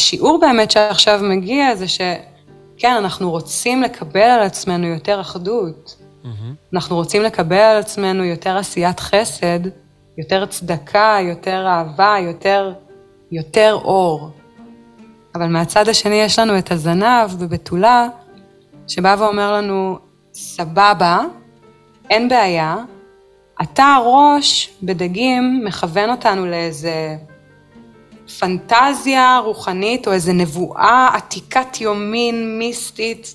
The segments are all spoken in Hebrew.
השיעור באמת שעכשיו מגיע זה שכן, אנחנו רוצים לקבל על עצמנו יותר אחדות. Mm-hmm. אנחנו רוצים לקבל על עצמנו יותר עשיית חסד, יותר צדקה, יותר אהבה, יותר, יותר אור. אבל מהצד השני יש לנו את הזנב בבתולה, שבא ואומר לנו, סבבה, אין בעיה, אתה הראש בדגים מכוון אותנו לאיזה פנטזיה רוחנית או איזה נבואה עתיקת יומין, מיסטית,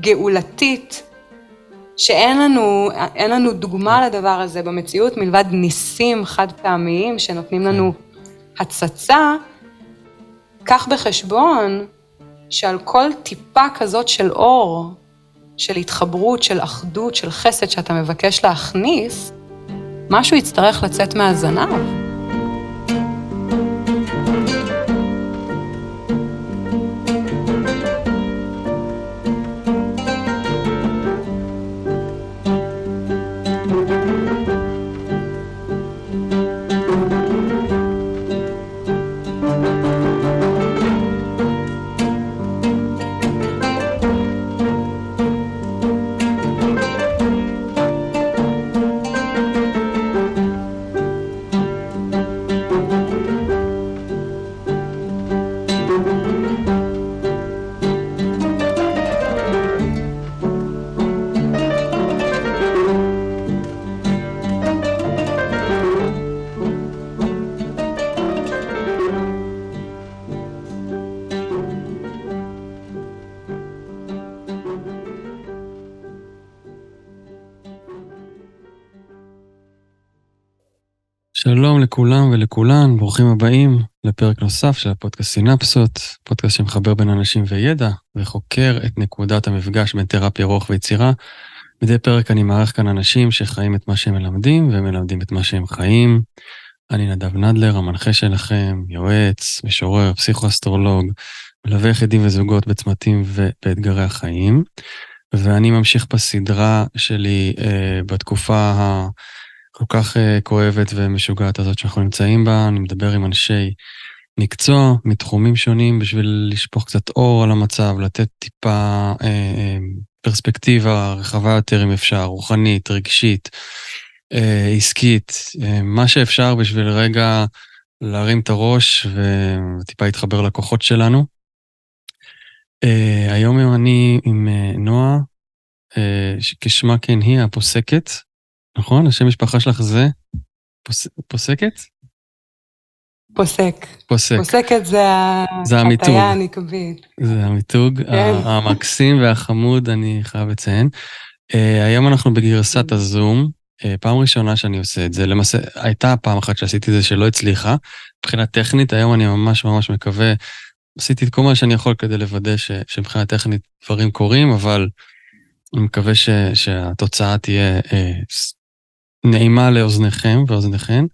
גאולתית, שאין לנו, לנו דוגמה לדבר הזה במציאות מלבד ניסים חד פעמיים שנותנים לנו הצצה, קח בחשבון שעל כל טיפה כזאת של אור, של התחברות, של אחדות, של חסד שאתה מבקש להכניס, משהו יצטרך לצאת מהזנב. לכולם ולכולן, ברוכים הבאים לפרק נוסף של הפודקאסט סינפסות, פודקאסט שמחבר בין אנשים וידע וחוקר את נקודת המפגש בין תרפיה, רוח ויצירה. מדי פרק אני מארח כאן אנשים שחיים את מה שהם מלמדים ומלמדים את מה שהם חיים. אני נדב נדלר, המנחה שלכם, יועץ, משורר, פסיכואסטרולוג, מלווה יחידים וזוגות בצמתים ובאתגרי החיים. ואני ממשיך בסדרה שלי אה, בתקופה ה... כל כך uh, כואבת ומשוגעת הזאת שאנחנו נמצאים בה, אני מדבר עם אנשי מקצוע מתחומים שונים בשביל לשפוך קצת אור על המצב, לתת טיפה uh, uh, פרספקטיבה רחבה יותר אם אפשר, רוחנית, רגשית, uh, עסקית, מה שאפשר בשביל רגע להרים את הראש וטיפה להתחבר לכוחות שלנו. Uh, היום אני עם uh, נועה, uh, כשמה כן היא, הפוסקת. נכון? השם משפחה שלך זה פוס... פוסקת? פוסק. פוסק. פוסקת זה, זה המיתוג. הטיה הנקבית. זה המיתוג כן. המקסים והחמוד, אני חייב לציין. Uh, היום אנחנו בגרסת הזום, uh, פעם ראשונה שאני עושה את זה. למעשה, הייתה פעם אחת שעשיתי את זה שלא הצליחה. מבחינה טכנית, היום אני ממש ממש מקווה, עשיתי את כל מה שאני יכול כדי לוודא ש, שמבחינה טכנית דברים קורים, אבל אני מקווה ש, שהתוצאה תהיה uh, נעימה לאוזניכם ואוזניכן.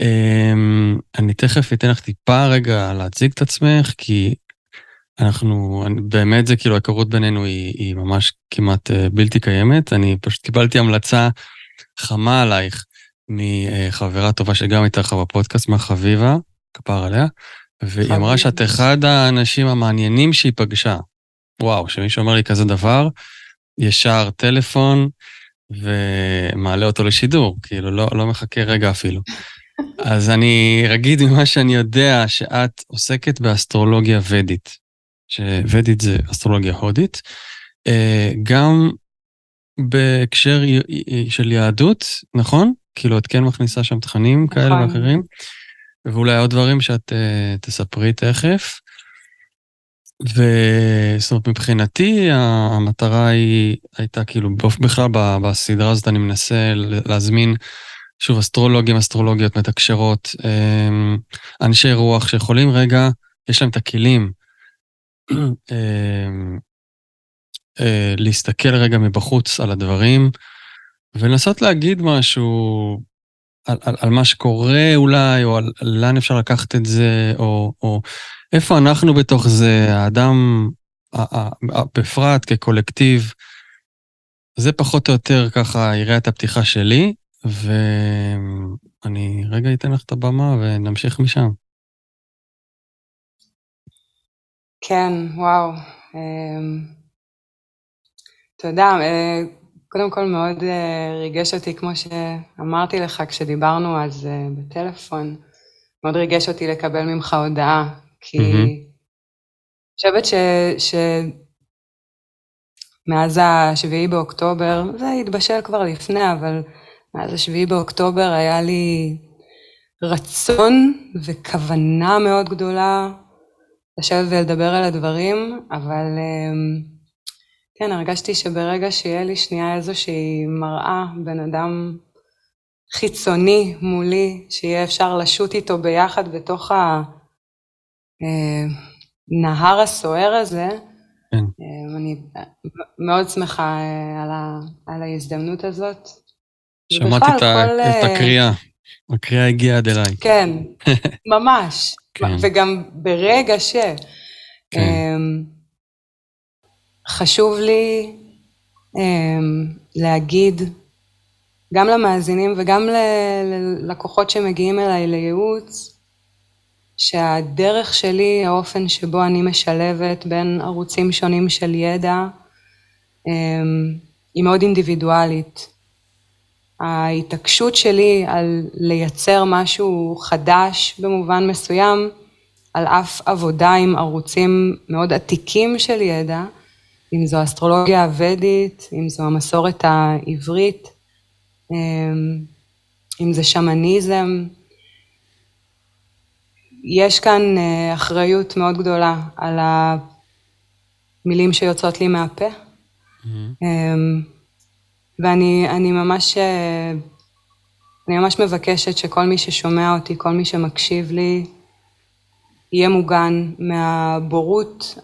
אמ, אני תכף אתן לך טיפה רגע להציג את עצמך, כי אנחנו, באמת זה כאילו ההיכרות בינינו היא, היא ממש כמעט אה, בלתי קיימת. אני פשוט קיבלתי המלצה חמה עלייך מחברה טובה שגם הייתה לך בפודקאסט, מהחביבה, כפר עליה, והיא אמרה שאת אחד האנשים המעניינים שהיא פגשה. וואו, שמישהו אומר לי כזה דבר, ישר טלפון, ומעלה אותו לשידור, כאילו, לא, לא מחכה רגע אפילו. אז אני אגיד ממה שאני יודע, שאת עוסקת באסטרולוגיה ודית, שוודית זה אסטרולוגיה הודית, אה, גם בהקשר של יהדות, נכון? כאילו, את כן מכניסה שם תכנים נכון. כאלה ואחרים, ואולי עוד דברים שאת uh, תספרי תכף. וזאת אומרת, מבחינתי המטרה היא הייתה כאילו, בכלל בסדרה הזאת אני מנסה להזמין, שוב, אסטרולוגים, אסטרולוגיות מתקשרות, אמ, אנשי רוח שיכולים רגע, יש להם את הכלים אמ, אה, להסתכל רגע מבחוץ על הדברים ולנסות להגיד משהו על, על, על מה שקורה אולי, או על לאן אפשר לקחת את זה, או, או איפה אנחנו בתוך זה, האדם, בפרט כקולקטיב, זה פחות או יותר ככה יריית הפתיחה שלי, ואני רגע אתן לך את הבמה ונמשיך משם. כן, וואו. אמ, תודה. אה, קודם כל מאוד אה, ריגש אותי, כמו שאמרתי לך כשדיברנו אז אה, בטלפון, מאוד ריגש אותי לקבל ממך הודעה, כי אני חושבת שמאז השביעי באוקטובר, זה התבשל כבר לפני, אבל מאז השביעי באוקטובר היה לי רצון וכוונה מאוד גדולה לשבת ולדבר על הדברים, אבל אמ, כן, הרגשתי שברגע שיהיה לי שנייה איזושהי מראה, בן אדם חיצוני מולי, שיהיה אפשר לשוט איתו ביחד בתוך הנהר אה, הסוער הזה, כן. אמ, אני מאוד שמחה אה, על, ה, על ההזדמנות הזאת. שמעתי את, כל... את אה, הקריאה, הקריאה הגיעה עד אליי. כן, ממש. כן. וגם ברגע ש... כן. חשוב לי אמ, להגיד גם למאזינים וגם ללקוחות שמגיעים אליי לייעוץ, שהדרך שלי, האופן שבו אני משלבת בין ערוצים שונים של ידע, אמ, היא מאוד אינדיבידואלית. ההתעקשות שלי על לייצר משהו חדש במובן מסוים, על אף עבודה עם ערוצים מאוד עתיקים של ידע, אם זו אסטרולוגיה הוודית, אם זו המסורת העברית, אמ, אם זה שמניזם, יש כאן אה, אחריות מאוד גדולה על המילים שיוצאות לי מהפה. Mm-hmm. ואני ממש, אה, אני ממש מבקשת שכל מי ששומע אותי, כל מי שמקשיב לי, יהיה מוגן מהבורות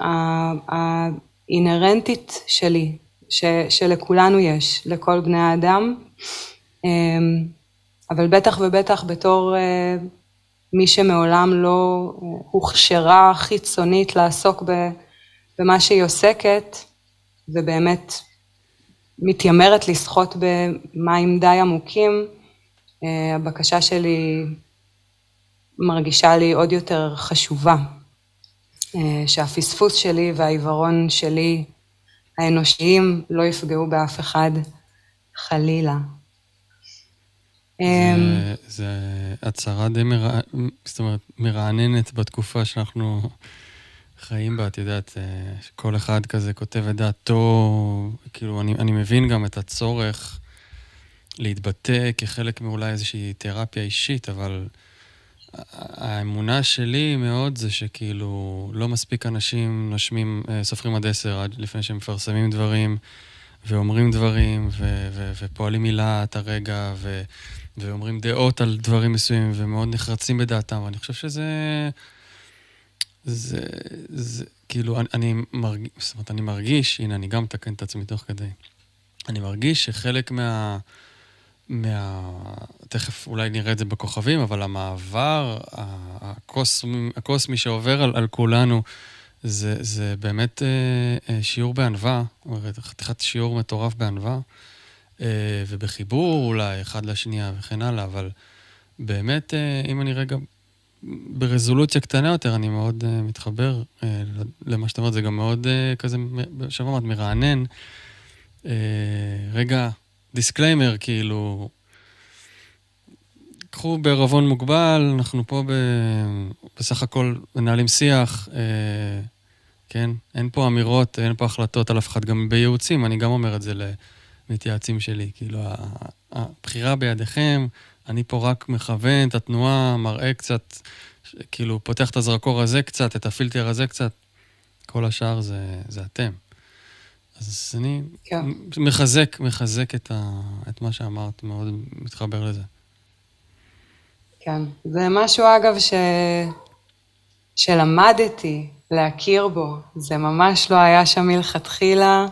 האינהרנטית שלי, ש, שלכולנו יש, לכל בני האדם, אמ, אבל בטח ובטח בתור אה, מי שמעולם לא הוכשרה חיצונית לעסוק במה שהיא עוסקת, ובאמת מתיימרת לשחות במים די עמוקים, אה, הבקשה שלי מרגישה לי עוד יותר חשובה, שהפספוס שלי והעיוורון שלי האנושיים לא יפגעו באף אחד, חלילה. זה הצהרה די מרע... זאת אומרת, מרעננת בתקופה שאנחנו חיים בה, את יודעת, אה, כל אחד כזה כותב את דעתו, כאילו, אני, אני מבין גם את הצורך להתבטא כחלק מאולי איזושהי תרפיה אישית, אבל האמונה שלי מאוד זה שכאילו, לא מספיק אנשים נושמים, אה, סופרים עד עשר עד לפני שהם מפרסמים דברים, ואומרים דברים, ו- ו- ופועלים מילה את הרגע, ו- ואומרים דעות על דברים מסוימים, ומאוד נחרצים בדעתם, ואני חושב שזה... זה, זה, כאילו, אני, אני מרגיש, זאת אומרת, אני מרגיש, הנה, אני גם מתקן את עצמי תוך כדי. אני מרגיש שחלק מה... מה... תכף אולי נראה את זה בכוכבים, אבל המעבר הקוסמי, הקוסמי שעובר על, על כולנו, זה, זה באמת אה, אה, שיעור בענווה, חתיכת שיעור מטורף בענווה, אה, ובחיבור אולי אחד לשנייה וכן הלאה, אבל באמת, אה, אם אני רגע ברזולוציה קטנה יותר, אני מאוד אה, מתחבר אה, למה שאתה אומר, זה גם מאוד אה, כזה, עכשיו אמרת, מרענן. אה, רגע, disclaimer, כאילו, קחו בערבון מוגבל, אנחנו פה ב, בסך הכל מנהלים שיח, אה, כן? אין פה אמירות, אין פה החלטות על אף אחד, גם בייעוצים, אני גם אומר את זה למתייעצים שלי, כאילו, הבחירה בידיכם, אני פה רק מכוון את התנועה, מראה קצת, כאילו, פותח את הזרקור הזה קצת, את הפילטר הזה קצת, כל השאר זה, זה אתם. אז אני כן. מחזק, מחזק את, ה, את מה שאמרת, מאוד מתחבר לזה. כן, זה משהו אגב ש... שלמדתי להכיר בו, זה ממש לא היה שם מלכתחילה.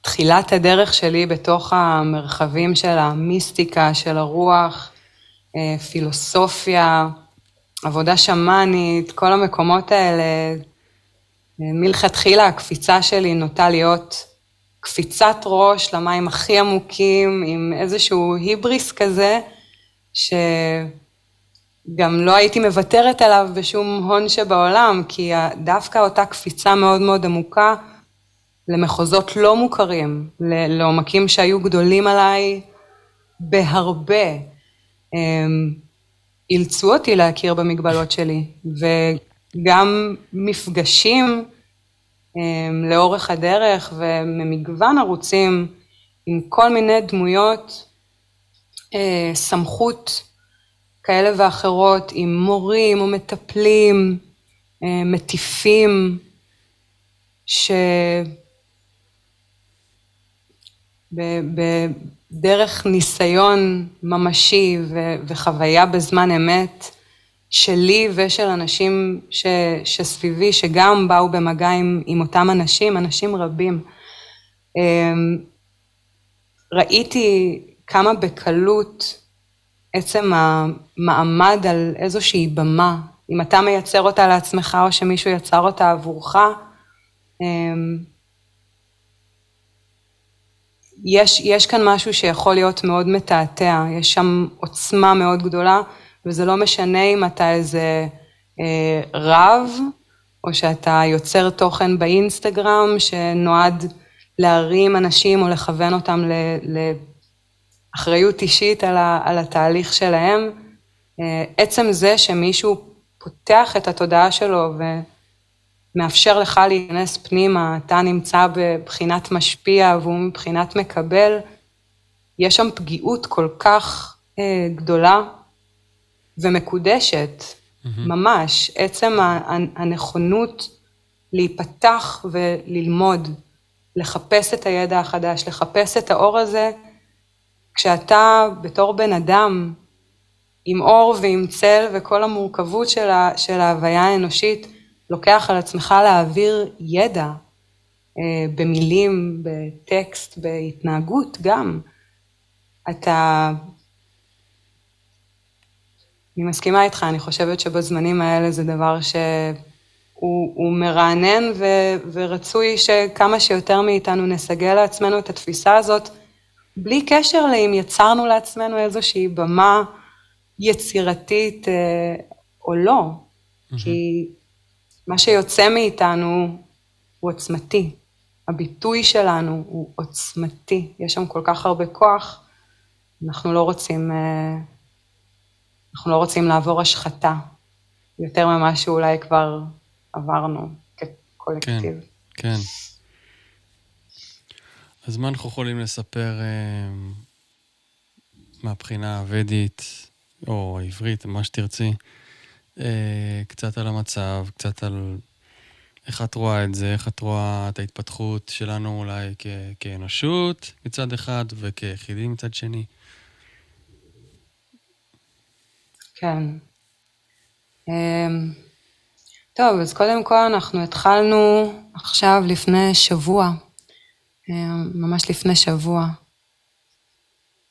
תחילת הדרך שלי בתוך המרחבים של המיסטיקה, של הרוח, אה, פילוסופיה, עבודה שמאנית, כל המקומות האלה, מלכתחילה הקפיצה שלי נוטה להיות קפיצת ראש למים הכי עמוקים, עם איזשהו היבריס כזה, ש... גם לא הייתי מוותרת עליו בשום הון שבעולם, כי דווקא אותה קפיצה מאוד מאוד עמוקה למחוזות לא מוכרים, לעומקים שהיו גדולים עליי בהרבה, אמ, אילצו אותי להכיר במגבלות שלי, וגם מפגשים אמ, לאורך הדרך וממגוון ערוצים עם כל מיני דמויות אה, סמכות כאלה ואחרות, עם מורים או מטפלים, אה, מטיפים, ש... בדרך ניסיון ממשי וחוויה בזמן אמת שלי ושל אנשים ש- שסביבי, שגם באו במגע עם, עם אותם אנשים, אנשים רבים. אמ, ראיתי כמה בקלות עצם המעמד על איזושהי במה, אם אתה מייצר אותה לעצמך או שמישהו יצר אותה עבורך, אמ, יש, יש כאן משהו שיכול להיות מאוד מתעתע, יש שם עוצמה מאוד גדולה, וזה לא משנה אם אתה איזה אה, רב, או שאתה יוצר תוכן באינסטגרם שנועד להרים אנשים או לכוון אותם לאחריות אישית על, ה, על התהליך שלהם. אה, עצם זה שמישהו פותח את התודעה שלו ו... מאפשר לך להיכנס פנימה, אתה נמצא בבחינת משפיע והוא מבחינת מקבל, יש שם פגיעות כל כך אה, גדולה ומקודשת, mm-hmm. ממש, עצם הנכונות להיפתח וללמוד, לחפש את הידע החדש, לחפש את האור הזה, כשאתה בתור בן אדם עם אור ועם צל וכל המורכבות של, ה, של ההוויה האנושית, לוקח על עצמך להעביר ידע אה, במילים, בטקסט, בהתנהגות גם. אתה... אני מסכימה איתך, אני חושבת שבזמנים האלה זה דבר שהוא מרענן ו, ורצוי שכמה שיותר מאיתנו נסגל לעצמנו את התפיסה הזאת, בלי קשר לאם יצרנו לעצמנו איזושהי במה יצירתית אה, או לא. Mm-hmm. כי מה שיוצא מאיתנו הוא עוצמתי. הביטוי שלנו הוא עוצמתי. יש שם כל כך הרבה כוח, אנחנו לא רוצים, אה, אנחנו לא רוצים לעבור השחתה, יותר ממה שאולי כבר עברנו כקולקטיב. כן, כן. אז מה אנחנו יכולים לספר אה, מהבחינה הוודית, או העברית, מה שתרצי, אה, קצת על המצב, קצת על איך את רואה את זה, איך את רואה את ההתפתחות שלנו אולי כ- כאנושות מצד אחד וכיחידים מצד שני. כן. אמ, טוב, אז קודם כל אנחנו התחלנו עכשיו לפני שבוע, אמ, ממש לפני שבוע.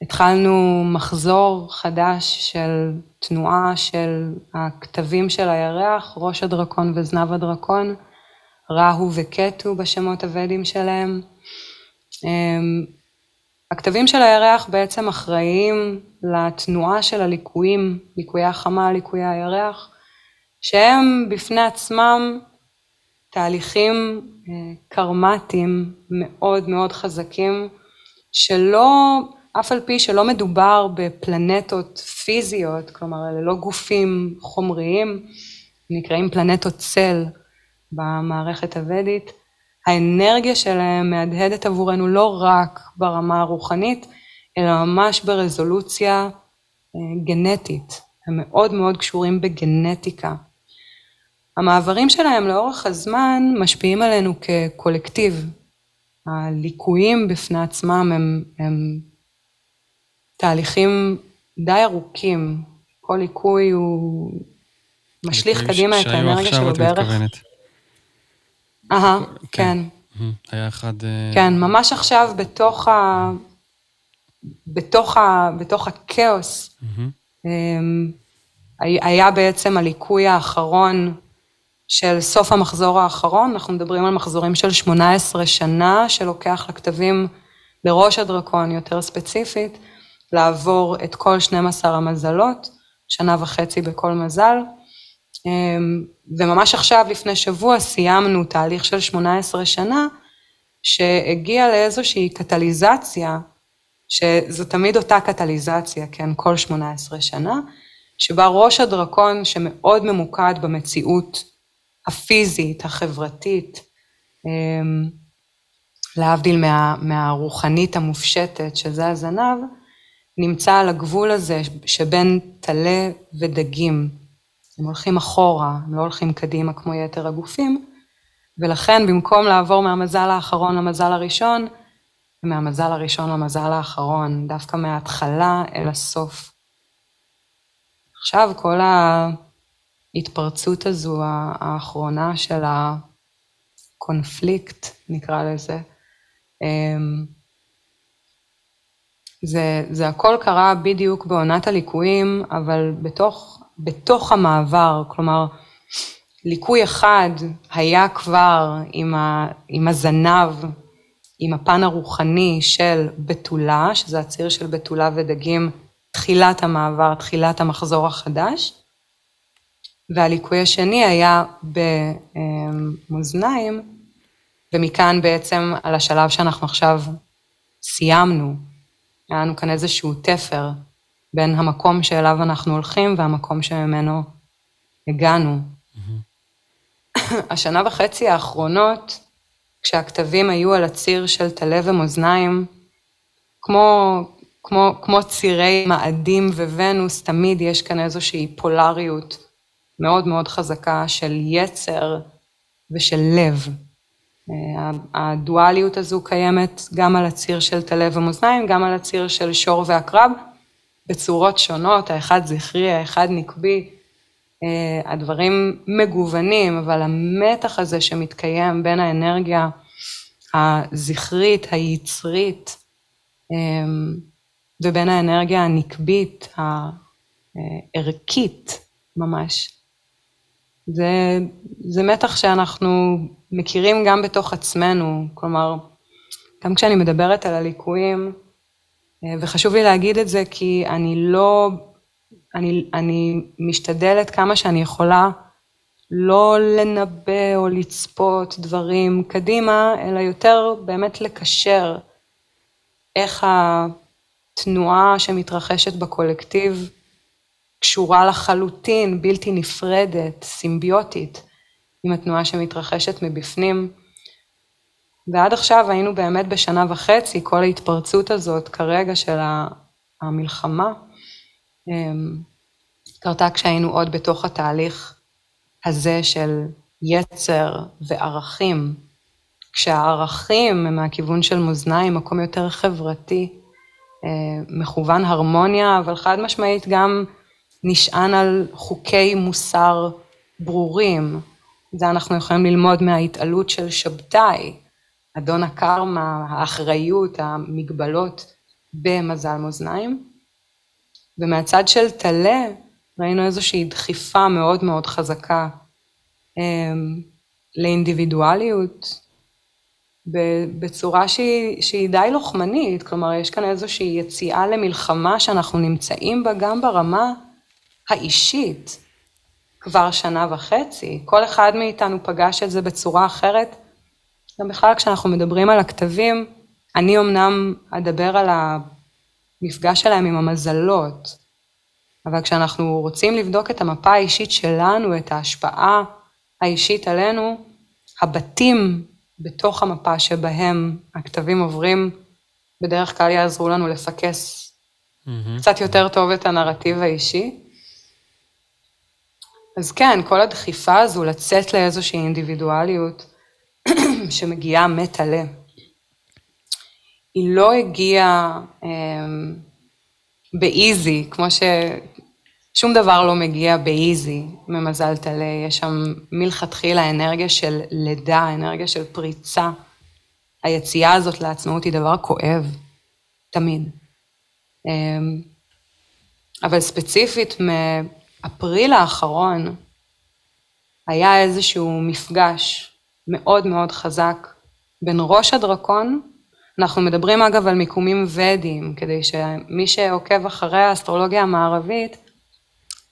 התחלנו מחזור חדש של תנועה של הכתבים של הירח, ראש הדרקון וזנב הדרקון, ראהו וקטו בשמות הוודים שלהם. הכתבים של הירח בעצם אחראיים לתנועה של הליקויים, ליקויי החמה, ליקויי הירח, שהם בפני עצמם תהליכים אה, קרמטיים מאוד מאוד חזקים, שלא אף על פי שלא מדובר בפלנטות פיזיות, כלומר אלה לא גופים חומריים, נקראים פלנטות צל במערכת הוודית, האנרגיה שלהם מהדהדת עבורנו לא רק ברמה הרוחנית, אלא ממש ברזולוציה אה, גנטית, הם מאוד מאוד קשורים בגנטיקה. המעברים שלהם לאורך הזמן משפיעים עלינו כקולקטיב. הליקויים בפני עצמם הם, הם תהליכים די ארוכים, כל ליקוי הוא משליך קדימה את האנרגיה שלו בערך. אהה, כן. כן. היה אחד... אה, כן, ממש עכשיו בתוך ה... בתוך, ה... בתוך הכאוס, אמ, היה בעצם הליקוי האחרון של סוף המחזור האחרון, אנחנו מדברים על מחזורים של 18 שנה, שלוקח לכתבים לראש הדרקון יותר ספציפית, לעבור את כל 12 המזלות, שנה וחצי בכל מזל. אמ, וממש עכשיו, לפני שבוע, סיימנו תהליך של 18 שנה, שהגיע לאיזושהי קטליזציה, שזו תמיד אותה קטליזציה, כן, כל 18 שנה, שבה ראש הדרקון שמאוד ממוקד במציאות הפיזית, החברתית, אמ, להבדיל מה, מהרוחנית המופשטת, שזה הזנב, נמצא על הגבול הזה שבין טלה ודגים. הם הולכים אחורה, הם לא הולכים קדימה כמו יתר הגופים, ולכן במקום לעבור מהמזל האחרון למזל הראשון, מהמזל הראשון למזל האחרון, דווקא מההתחלה אל הסוף. עכשיו כל ההתפרצות הזו האחרונה של הקונפליקט, נקרא לזה, אמ, זה, זה הכל קרה בדיוק בעונת הליקויים, אבל בתוך, בתוך המעבר, כלומר, ליקוי אחד היה כבר עם, ה, עם הזנב, עם הפן הרוחני של בתולה, שזה הציר של בתולה ודגים, תחילת המעבר, תחילת המחזור החדש, והליקוי השני היה במאזניים, ומכאן בעצם על השלב שאנחנו עכשיו סיימנו, היה לנו כאן איזשהו תפר בין המקום שאליו אנחנו הולכים והמקום שממנו הגענו. Mm-hmm. השנה וחצי האחרונות, כשהכתבים היו על הציר של טלה ומאזניים, כמו, כמו, כמו צירי מאדים וונוס, תמיד יש כאן איזושהי פולריות מאוד מאוד חזקה של יצר ושל לב. אה, הדואליות הזו קיימת גם על הציר של טלה ומאזניים, גם על הציר של שור ועקרב, בצורות שונות, האחד זכרי, האחד נקבי, אה, הדברים מגוונים, אבל המתח הזה שמתקיים בין האנרגיה הזכרית, היצרית, אה, ובין האנרגיה הנקבית, הערכית ממש, זה, זה מתח שאנחנו מכירים גם בתוך עצמנו, כלומר, גם כשאני מדברת על הליקויים, וחשוב לי להגיד את זה כי אני לא, אני, אני משתדלת כמה שאני יכולה לא לנבא או לצפות דברים קדימה, אלא יותר באמת לקשר איך התנועה שמתרחשת בקולקטיב קשורה לחלוטין, בלתי נפרדת, סימביוטית, עם התנועה שמתרחשת מבפנים. ועד עכשיו היינו באמת בשנה וחצי, כל ההתפרצות הזאת כרגע של המלחמה, אמ, קרתה כשהיינו עוד בתוך התהליך הזה של יצר וערכים. כשהערכים הם מהכיוון של מאזניים, מקום יותר חברתי, אה, מכוון הרמוניה, אבל חד משמעית גם נשען על חוקי מוסר ברורים. זה אנחנו יכולים ללמוד מההתעלות של שבתאי, אדון הקרמה, האחריות, המגבלות במזל מאזניים. ומהצד של טלה ראינו איזושהי דחיפה מאוד מאוד חזקה אמ, לאינדיבידואליות בצורה שהיא, שהיא די לוחמנית, כלומר יש כאן איזושהי יציאה למלחמה שאנחנו נמצאים בה גם ברמה האישית כבר שנה וחצי, כל אחד מאיתנו פגש את זה בצורה אחרת. גם בכלל כשאנחנו מדברים על הכתבים, אני אמנם אדבר על המפגש שלהם עם המזלות, אבל כשאנחנו רוצים לבדוק את המפה האישית שלנו, את ההשפעה האישית עלינו, הבתים בתוך המפה שבהם הכתבים עוברים, בדרך כלל יעזרו לנו לפקס mm-hmm. קצת יותר טוב את הנרטיב האישי. אז כן, כל הדחיפה הזו לצאת לאיזושהי אינדיבידואליות שמגיעה מטלה, היא לא הגיעה אמ, באיזי, כמו ששום דבר לא מגיע באיזי ממזל טלה, יש שם מלכתחילה אנרגיה של לידה, אנרגיה של פריצה. היציאה הזאת לעצמאות היא דבר כואב, תמיד. אמ, אבל ספציפית אפריל האחרון היה איזשהו מפגש מאוד מאוד חזק בין ראש הדרקון, אנחנו מדברים אגב על מיקומים ודיים, כדי שמי שעוקב אחרי האסטרולוגיה המערבית,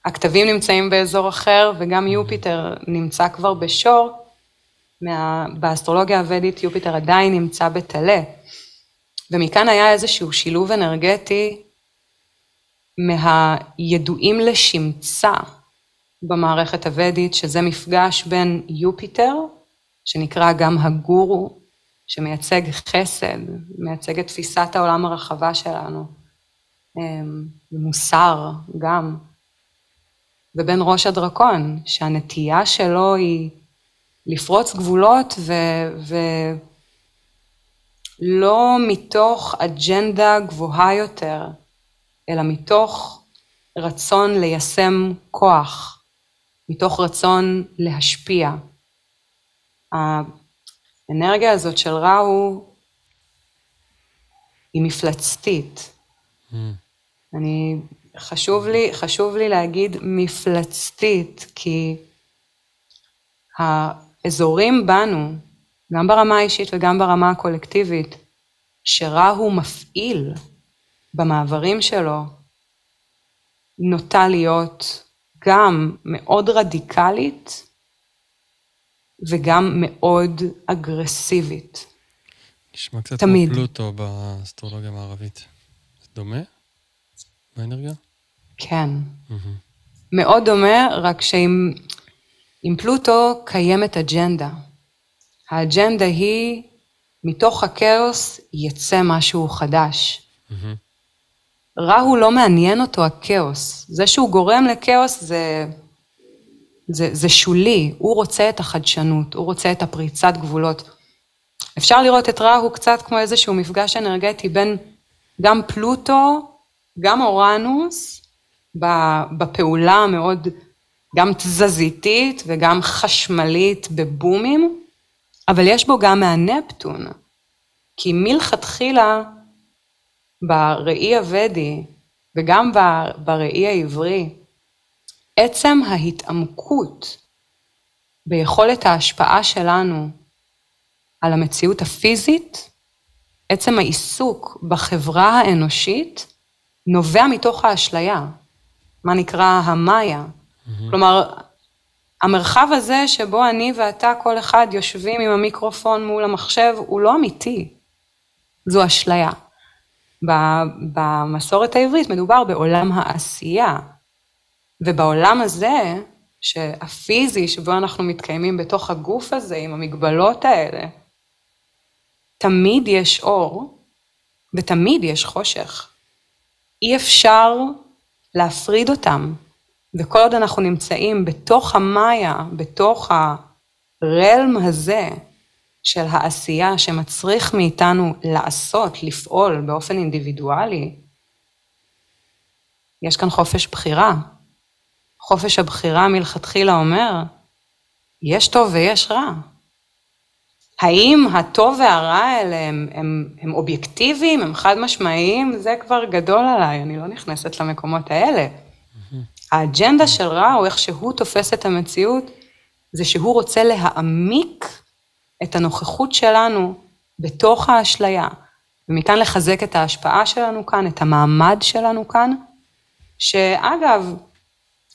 הכתבים נמצאים באזור אחר, וגם יופיטר נמצא כבר בשור. מה... באסטרולוגיה הוודית יופיטר עדיין נמצא בטלה. ומכאן היה איזשהו שילוב אנרגטי מהידועים לשמצה במערכת הוודית, שזה מפגש בין יופיטר, שנקרא גם הגורו, שמייצג חסד, מייצג את תפיסת העולם הרחבה שלנו, אמ, מוסר גם, ובין ראש הדרקון, שהנטייה שלו היא לפרוץ גבולות ולא מתוך אג'נדה גבוהה יותר, אלא מתוך רצון ליישם כוח, מתוך רצון להשפיע. האנרגיה הזאת של ראו היא מפלצתית. Mm. אני, חשוב לי, חשוב לי להגיד מפלצתית, כי האזורים בנו, גם ברמה האישית וגם ברמה הקולקטיבית, שראו מפעיל במעברים שלו, נוטה להיות גם מאוד רדיקלית וגם מאוד אגרסיבית. נשמע קצת תמיד. כמו פלוטו באסטרולוגיה המערבית. זה דומה באנרגיה? כן. Mm-hmm. מאוד דומה, רק שעם פלוטו קיימת אג'נדה. האג'נדה היא, מתוך הכאוס יצא משהו חדש. Mm-hmm. רהו לא מעניין אותו הכאוס. זה שהוא גורם לכאוס זה, זה, זה שולי, הוא רוצה את החדשנות, הוא רוצה את הפריצת גבולות. אפשר לראות את רהו קצת כמו איזשהו מפגש אנרגטי בין גם פלוטו, גם אורנוס, בפעולה המאוד גם תזזיתית וגם חשמלית בבומים, אבל יש בו גם מהנפטון, כי מלכתחילה בראי הוודי וגם בראי העברי, עצם ההתעמקות ביכולת ההשפעה שלנו על המציאות הפיזית, עצם העיסוק בחברה האנושית, נובע מתוך האשליה, מה נקרא המאיה. Mm-hmm. כלומר, המרחב הזה שבו אני ואתה, כל אחד, יושבים עם המיקרופון מול המחשב, הוא לא אמיתי. זו אשליה. במסורת העברית מדובר בעולם העשייה, ובעולם הזה, הפיזי, שבו אנחנו מתקיימים בתוך הגוף הזה, עם המגבלות האלה, תמיד יש אור ותמיד יש חושך. אי אפשר להפריד אותם, וכל עוד אנחנו נמצאים בתוך המאיה, בתוך הרלם הזה, של העשייה שמצריך מאיתנו לעשות, לפעול באופן אינדיבידואלי, יש כאן חופש בחירה. חופש הבחירה מלכתחילה אומר, יש טוב ויש רע. האם הטוב והרע האלה הם, הם, הם אובייקטיביים, הם חד משמעיים? זה כבר גדול עליי, אני לא נכנסת למקומות האלה. האג'נדה של רע, או איך שהוא תופס את המציאות, זה שהוא רוצה להעמיק את הנוכחות שלנו בתוך האשליה, ומכאן לחזק את ההשפעה שלנו כאן, את המעמד שלנו כאן, שאגב,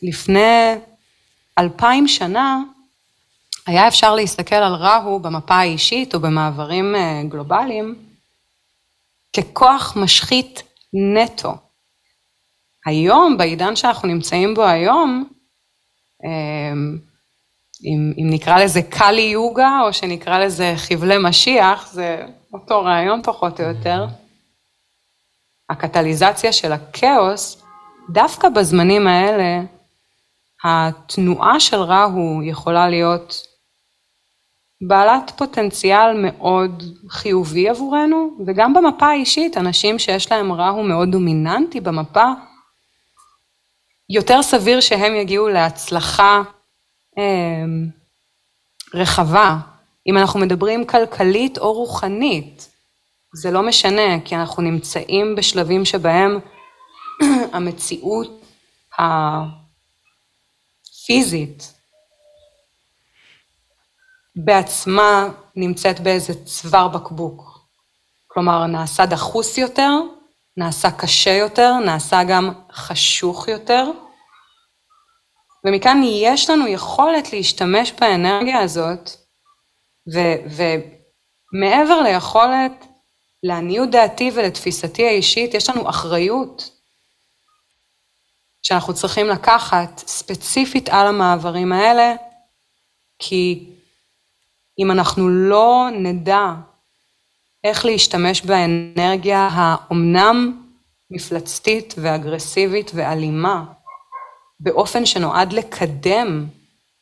לפני אלפיים שנה, היה אפשר להסתכל על רהו במפה האישית או במעברים אה, גלובליים ככוח משחית נטו. היום, בעידן שאנחנו נמצאים בו היום, אה, אם, אם נקרא לזה קאלי יוגה, או שנקרא לזה חבלי משיח, זה אותו רעיון פחות או יותר. הקטליזציה של הכאוס, דווקא בזמנים האלה, התנועה של רהו יכולה להיות בעלת פוטנציאל מאוד חיובי עבורנו, וגם במפה האישית, אנשים שיש להם רהו מאוד דומיננטי במפה, יותר סביר שהם יגיעו להצלחה אמ, רחבה, אם אנחנו מדברים כלכלית או רוחנית, זה לא משנה, כי אנחנו נמצאים בשלבים שבהם המציאות הפיזית בעצמה נמצאת באיזה צוואר בקבוק. כלומר, נעשה דחוס יותר, נעשה קשה יותר, נעשה גם חשוך יותר, ומכאן יש לנו יכולת להשתמש באנרגיה הזאת, ומעבר ליכולת, לעניות דעתי ולתפיסתי האישית, יש לנו אחריות שאנחנו צריכים לקחת ספציפית על המעברים האלה, כי אם אנחנו לא נדע איך להשתמש באנרגיה האומנם מפלצתית ואגרסיבית ואלימה, באופן שנועד לקדם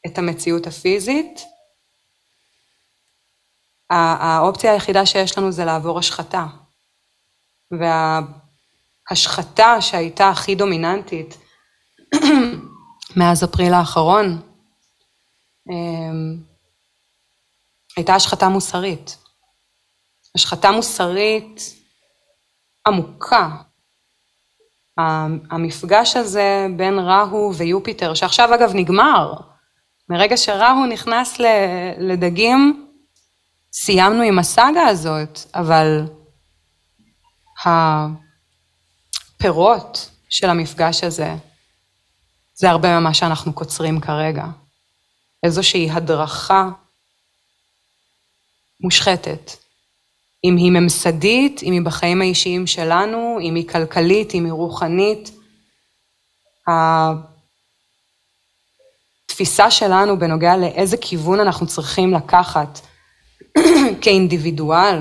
את המציאות הפיזית, האופציה היחידה שיש לנו זה לעבור השחתה. וההשחתה שהייתה הכי דומיננטית מאז אפריל האחרון, אמ, הייתה השחתה מוסרית. השחתה מוסרית עמוקה. המפגש הזה בין ראהו ויופיטר, שעכשיו אגב נגמר, מרגע שראהו נכנס לדגים, סיימנו עם הסאגה הזאת, אבל הפירות של המפגש הזה, זה הרבה ממה שאנחנו קוצרים כרגע. איזושהי הדרכה מושחתת. אם היא ממסדית, אם היא בחיים האישיים שלנו, אם היא כלכלית, אם היא רוחנית. התפיסה שלנו בנוגע לאיזה כיוון אנחנו צריכים לקחת כאינדיבידואל,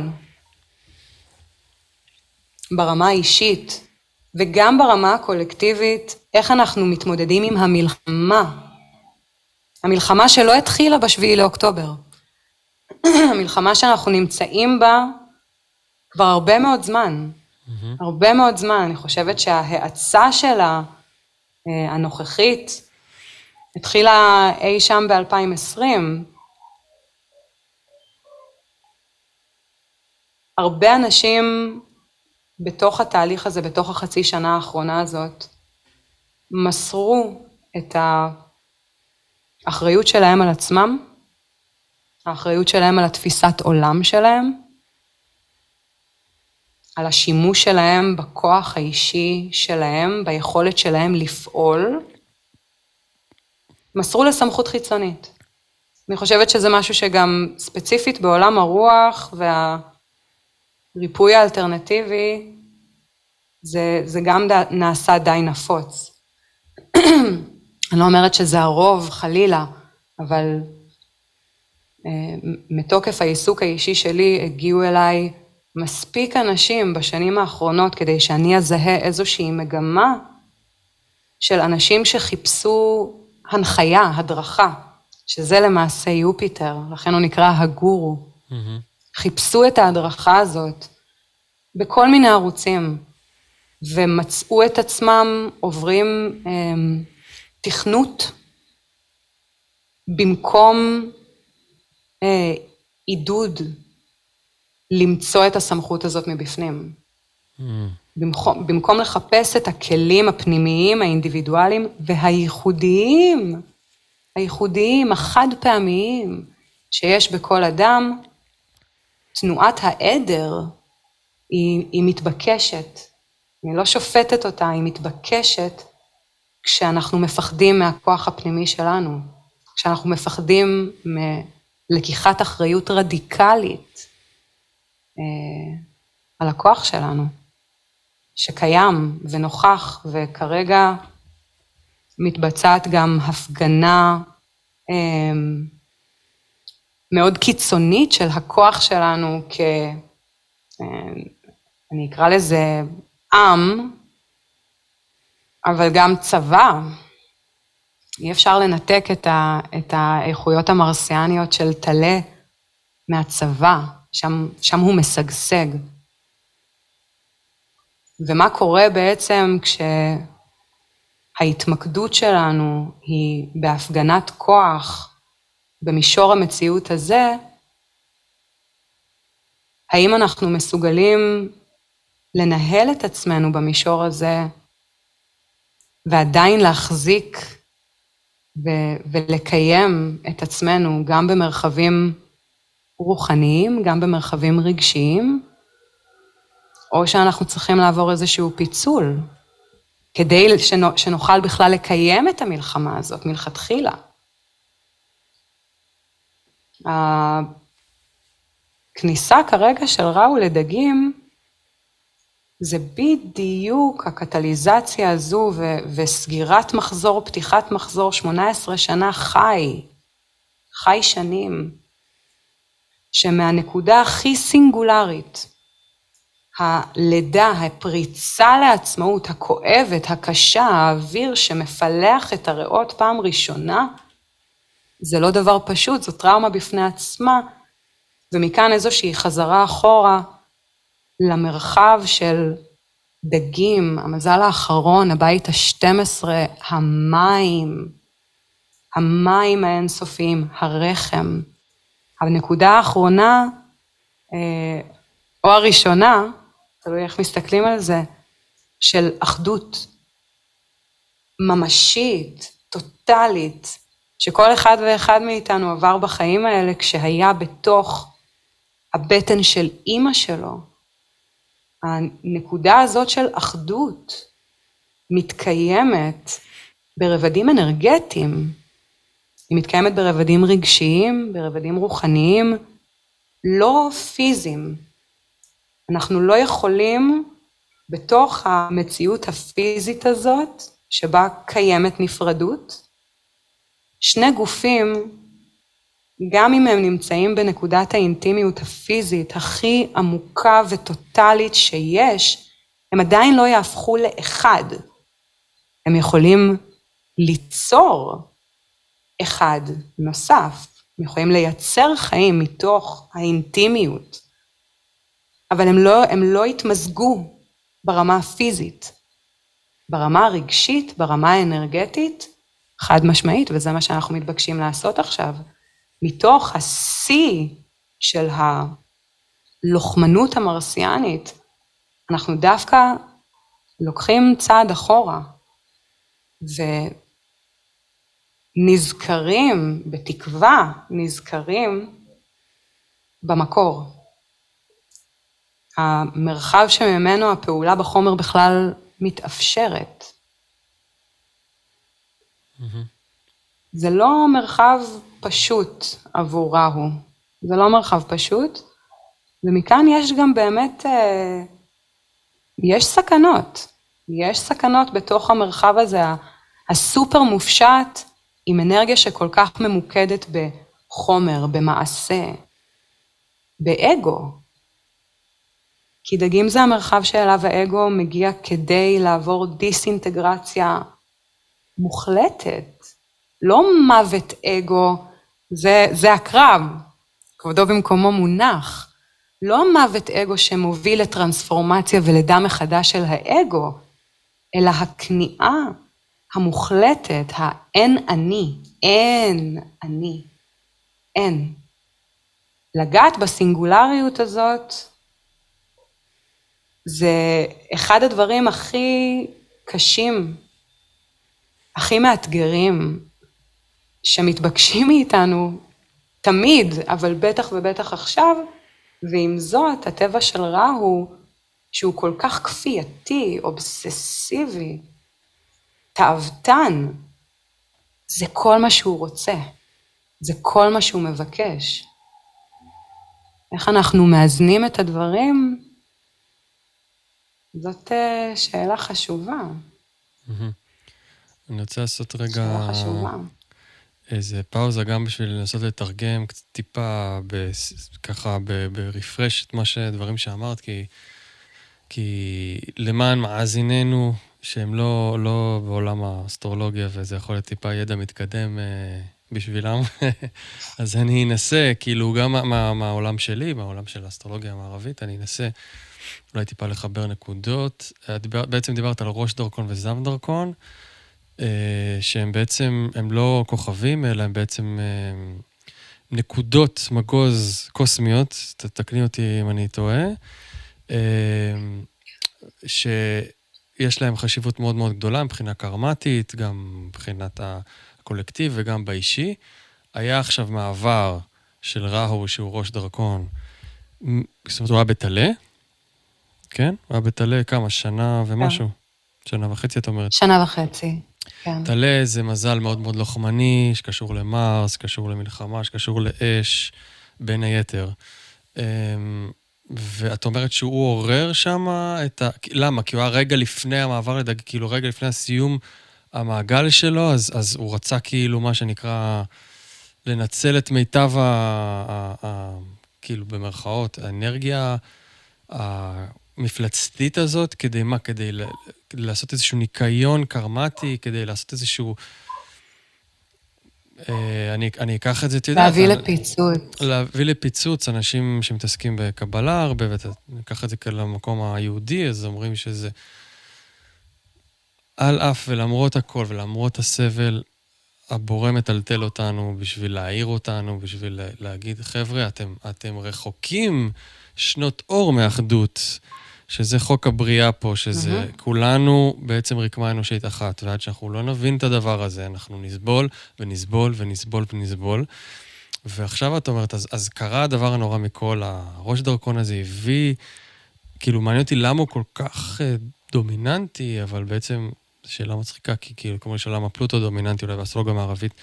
ברמה האישית וגם ברמה הקולקטיבית, איך אנחנו מתמודדים עם המלחמה. המלחמה שלא התחילה בשביעי לאוקטובר. המלחמה שאנחנו נמצאים בה כבר הרבה מאוד זמן. Mm-hmm. הרבה מאוד זמן. אני חושבת שההאצה שלה, אה, הנוכחית, התחילה אי שם ב-2020. הרבה אנשים בתוך התהליך הזה, בתוך החצי שנה האחרונה הזאת, מסרו את האחריות שלהם על עצמם, האחריות שלהם על התפיסת עולם שלהם, על השימוש שלהם בכוח האישי שלהם, ביכולת שלהם לפעול, מסרו לסמכות חיצונית. אני חושבת שזה משהו שגם ספציפית בעולם הרוח והריפוי האלטרנטיבי, זה, זה גם ד, נעשה די נפוץ. אני לא אומרת שזה הרוב, חלילה, אבל אה, מתוקף העיסוק האישי שלי הגיעו אליי מספיק אנשים בשנים האחרונות כדי שאני אזהה איזושהי מגמה של אנשים שחיפשו הנחיה, הדרכה, שזה למעשה יופיטר, לכן הוא נקרא הגורו. Mm-hmm. חיפשו את ההדרכה הזאת בכל מיני ערוצים, ומצאו את עצמם עוברים אה, תכנות במקום אה, עידוד למצוא את הסמכות הזאת מבפנים. Mm. במקום, במקום לחפש את הכלים הפנימיים, האינדיבידואליים והייחודיים, הייחודיים, החד פעמיים, שיש בכל אדם, תנועת העדר היא, היא מתבקשת. אני לא שופטת אותה, היא מתבקשת כשאנחנו מפחדים מהכוח הפנימי שלנו, כשאנחנו מפחדים מלקיחת אחריות רדיקלית אה, על הכוח שלנו, שקיים ונוכח, וכרגע מתבצעת גם הפגנה אה, מאוד קיצונית של הכוח שלנו כ... אה, אני אקרא לזה עם, אבל גם צבא. אי אפשר לנתק את, ה, את האיכויות המרסיאניות של טלה מהצבא, שם, שם הוא משגשג. ומה קורה בעצם כשההתמקדות שלנו היא בהפגנת כוח במישור המציאות הזה, האם אנחנו מסוגלים לנהל את עצמנו במישור הזה ועדיין להחזיק ו- ולקיים את עצמנו גם במרחבים רוחניים, גם במרחבים רגשיים, או שאנחנו צריכים לעבור איזשהו פיצול כדי שנוכל בכלל לקיים את המלחמה הזאת מלכתחילה. הכניסה כרגע של ראו לדגים, זה בדיוק הקטליזציה הזו ו- וסגירת מחזור, פתיחת מחזור 18 שנה חי, חי שנים, שמהנקודה הכי סינגולרית, הלידה, הפריצה לעצמאות, הכואבת, הקשה, האוויר שמפלח את הריאות פעם ראשונה, זה לא דבר פשוט, זו טראומה בפני עצמה, ומכאן איזושהי חזרה אחורה למרחב של דגים, המזל האחרון, הבית ה-12, המים, המים האינסופיים, הרחם. הנקודה האחרונה, אה, או הראשונה, תלוי איך מסתכלים על זה, של אחדות ממשית, טוטאלית, שכל אחד ואחד מאיתנו עבר בחיים האלה כשהיה בתוך הבטן של אימא שלו. הנקודה הזאת של אחדות מתקיימת ברבדים אנרגטיים, היא מתקיימת ברבדים רגשיים, ברבדים רוחניים, לא פיזיים. אנחנו לא יכולים בתוך המציאות הפיזית הזאת, שבה קיימת נפרדות, שני גופים, גם אם הם נמצאים בנקודת האינטימיות הפיזית הכי עמוקה וטוטאלית שיש, הם עדיין לא יהפכו לאחד. הם יכולים ליצור אחד נוסף, הם יכולים לייצר חיים מתוך האינטימיות, אבל הם לא, הם לא התמזגו ברמה הפיזית. ברמה הרגשית, ברמה האנרגטית, חד משמעית, וזה מה שאנחנו מתבקשים לעשות עכשיו. מתוך השיא של הלוחמנות המרסיאנית, אנחנו דווקא לוקחים צעד אחורה, ונזכרים, בתקווה, נזכרים במקור. המרחב שממנו הפעולה בחומר בכלל מתאפשרת. Mm-hmm. זה לא מרחב פשוט עבור ראהו, זה לא מרחב פשוט, ומכאן יש גם באמת, אה, יש סכנות, יש סכנות בתוך המרחב הזה, הסופר מופשט, עם אנרגיה שכל כך ממוקדת בחומר, במעשה, באגו. כי דגים זה המרחב שאליו האגו מגיע כדי לעבור דיסאינטגרציה מוחלטת, לא מוות אגו, זה, זה הקרב, כבודו במקומו מונח, לא מוות אגו שמוביל לטרנספורמציה ולידה מחדש של האגו, אלא הכניעה המוחלטת, האין אני, אין אני, אין. לגעת בסינגולריות הזאת, זה אחד הדברים הכי קשים הכי מאתגרים שמתבקשים מאיתנו תמיד, אבל בטח ובטח עכשיו, ועם זאת, הטבע של רע הוא שהוא כל כך כפייתי, אובססיבי, תאוותן. זה כל מה שהוא רוצה, זה כל מה שהוא מבקש. איך אנחנו מאזנים את הדברים? זאת אה, שאלה חשובה. Mm-hmm. אני רוצה לעשות רגע... איזה פאוזה גם בשביל לנסות לתרגם קצת טיפה, ב, ככה ברפרש את מה שדברים שאמרת, כי, כי למען מאזיננו, שהם לא, לא בעולם האסטרולוגיה, וזה יכול להיות טיפה ידע מתקדם אה, בשבילם, אז אני אנסה, כאילו, גם מה, מהעולם שלי, מהעולם של האסטרולוגיה המערבית, אני אנסה אולי טיפה לחבר נקודות. דיבר, בעצם דיברת על ראש דרכון וזם דרכון. אה, שהם בעצם, הם לא כוכבים, אלא הם בעצם אה, נקודות מגוז קוסמיות, תתקני אותי אם אני טועה, אה, שיש להם חשיבות מאוד מאוד גדולה מבחינה קרמטית, גם מבחינת הקולקטיב וגם באישי. היה עכשיו מעבר של ראהו, שהוא ראש דרקון, זאת אומרת, הוא היה בטלה, כן? הוא היה בטלה כמה, שנה ומשהו. שנה וחצי, את אומרת. שנה וחצי, כן. טלה זה מזל מאוד מאוד לוחמני, שקשור למרס, שקשור למלחמה, שקשור לאש, בין היתר. אמ, ואת אומרת שהוא עורר שם את ה... למה? כי הוא היה רגע לפני המעבר לדג... כאילו רגע לפני הסיום המעגל שלו, אז, אז הוא רצה כאילו, מה שנקרא, לנצל את מיטב ה... ה... ה... כאילו, במרכאות, האנרגיה המפלצתית הזאת, כדי מה? כדי, ל... לעשות איזשהו ניקיון קרמטי, כדי לעשות איזשהו... אה, אני, אני אקח את זה, את יודעת... להביא לפיצוץ. להביא לפיצוץ, אנשים שמתעסקים בקבלה הרבה, ואני אקח את זה כאל המקום היהודי, אז אומרים שזה... על אף ולמרות הכל ולמרות הסבל, הבורא מטלטל אותנו בשביל להעיר אותנו, בשביל להגיד, חבר'ה, אתם, אתם רחוקים שנות אור מאחדות. שזה חוק הבריאה פה, שזה mm-hmm. כולנו בעצם רקמה אנושית אחת, ועד שאנחנו לא נבין את הדבר הזה, אנחנו נסבול ונסבול ונסבול ונסבול. ועכשיו את אומרת, אז, אז קרה הדבר הנורא מכל, הראש דרכון הזה הביא, כאילו, מעניין אותי למה הוא כל כך uh, דומיננטי, אבל בעצם, שאלה מצחיקה, כי כאילו, כמו שאלה למה פלוטו דומיננטי אולי באסטרולוגיה המערבית,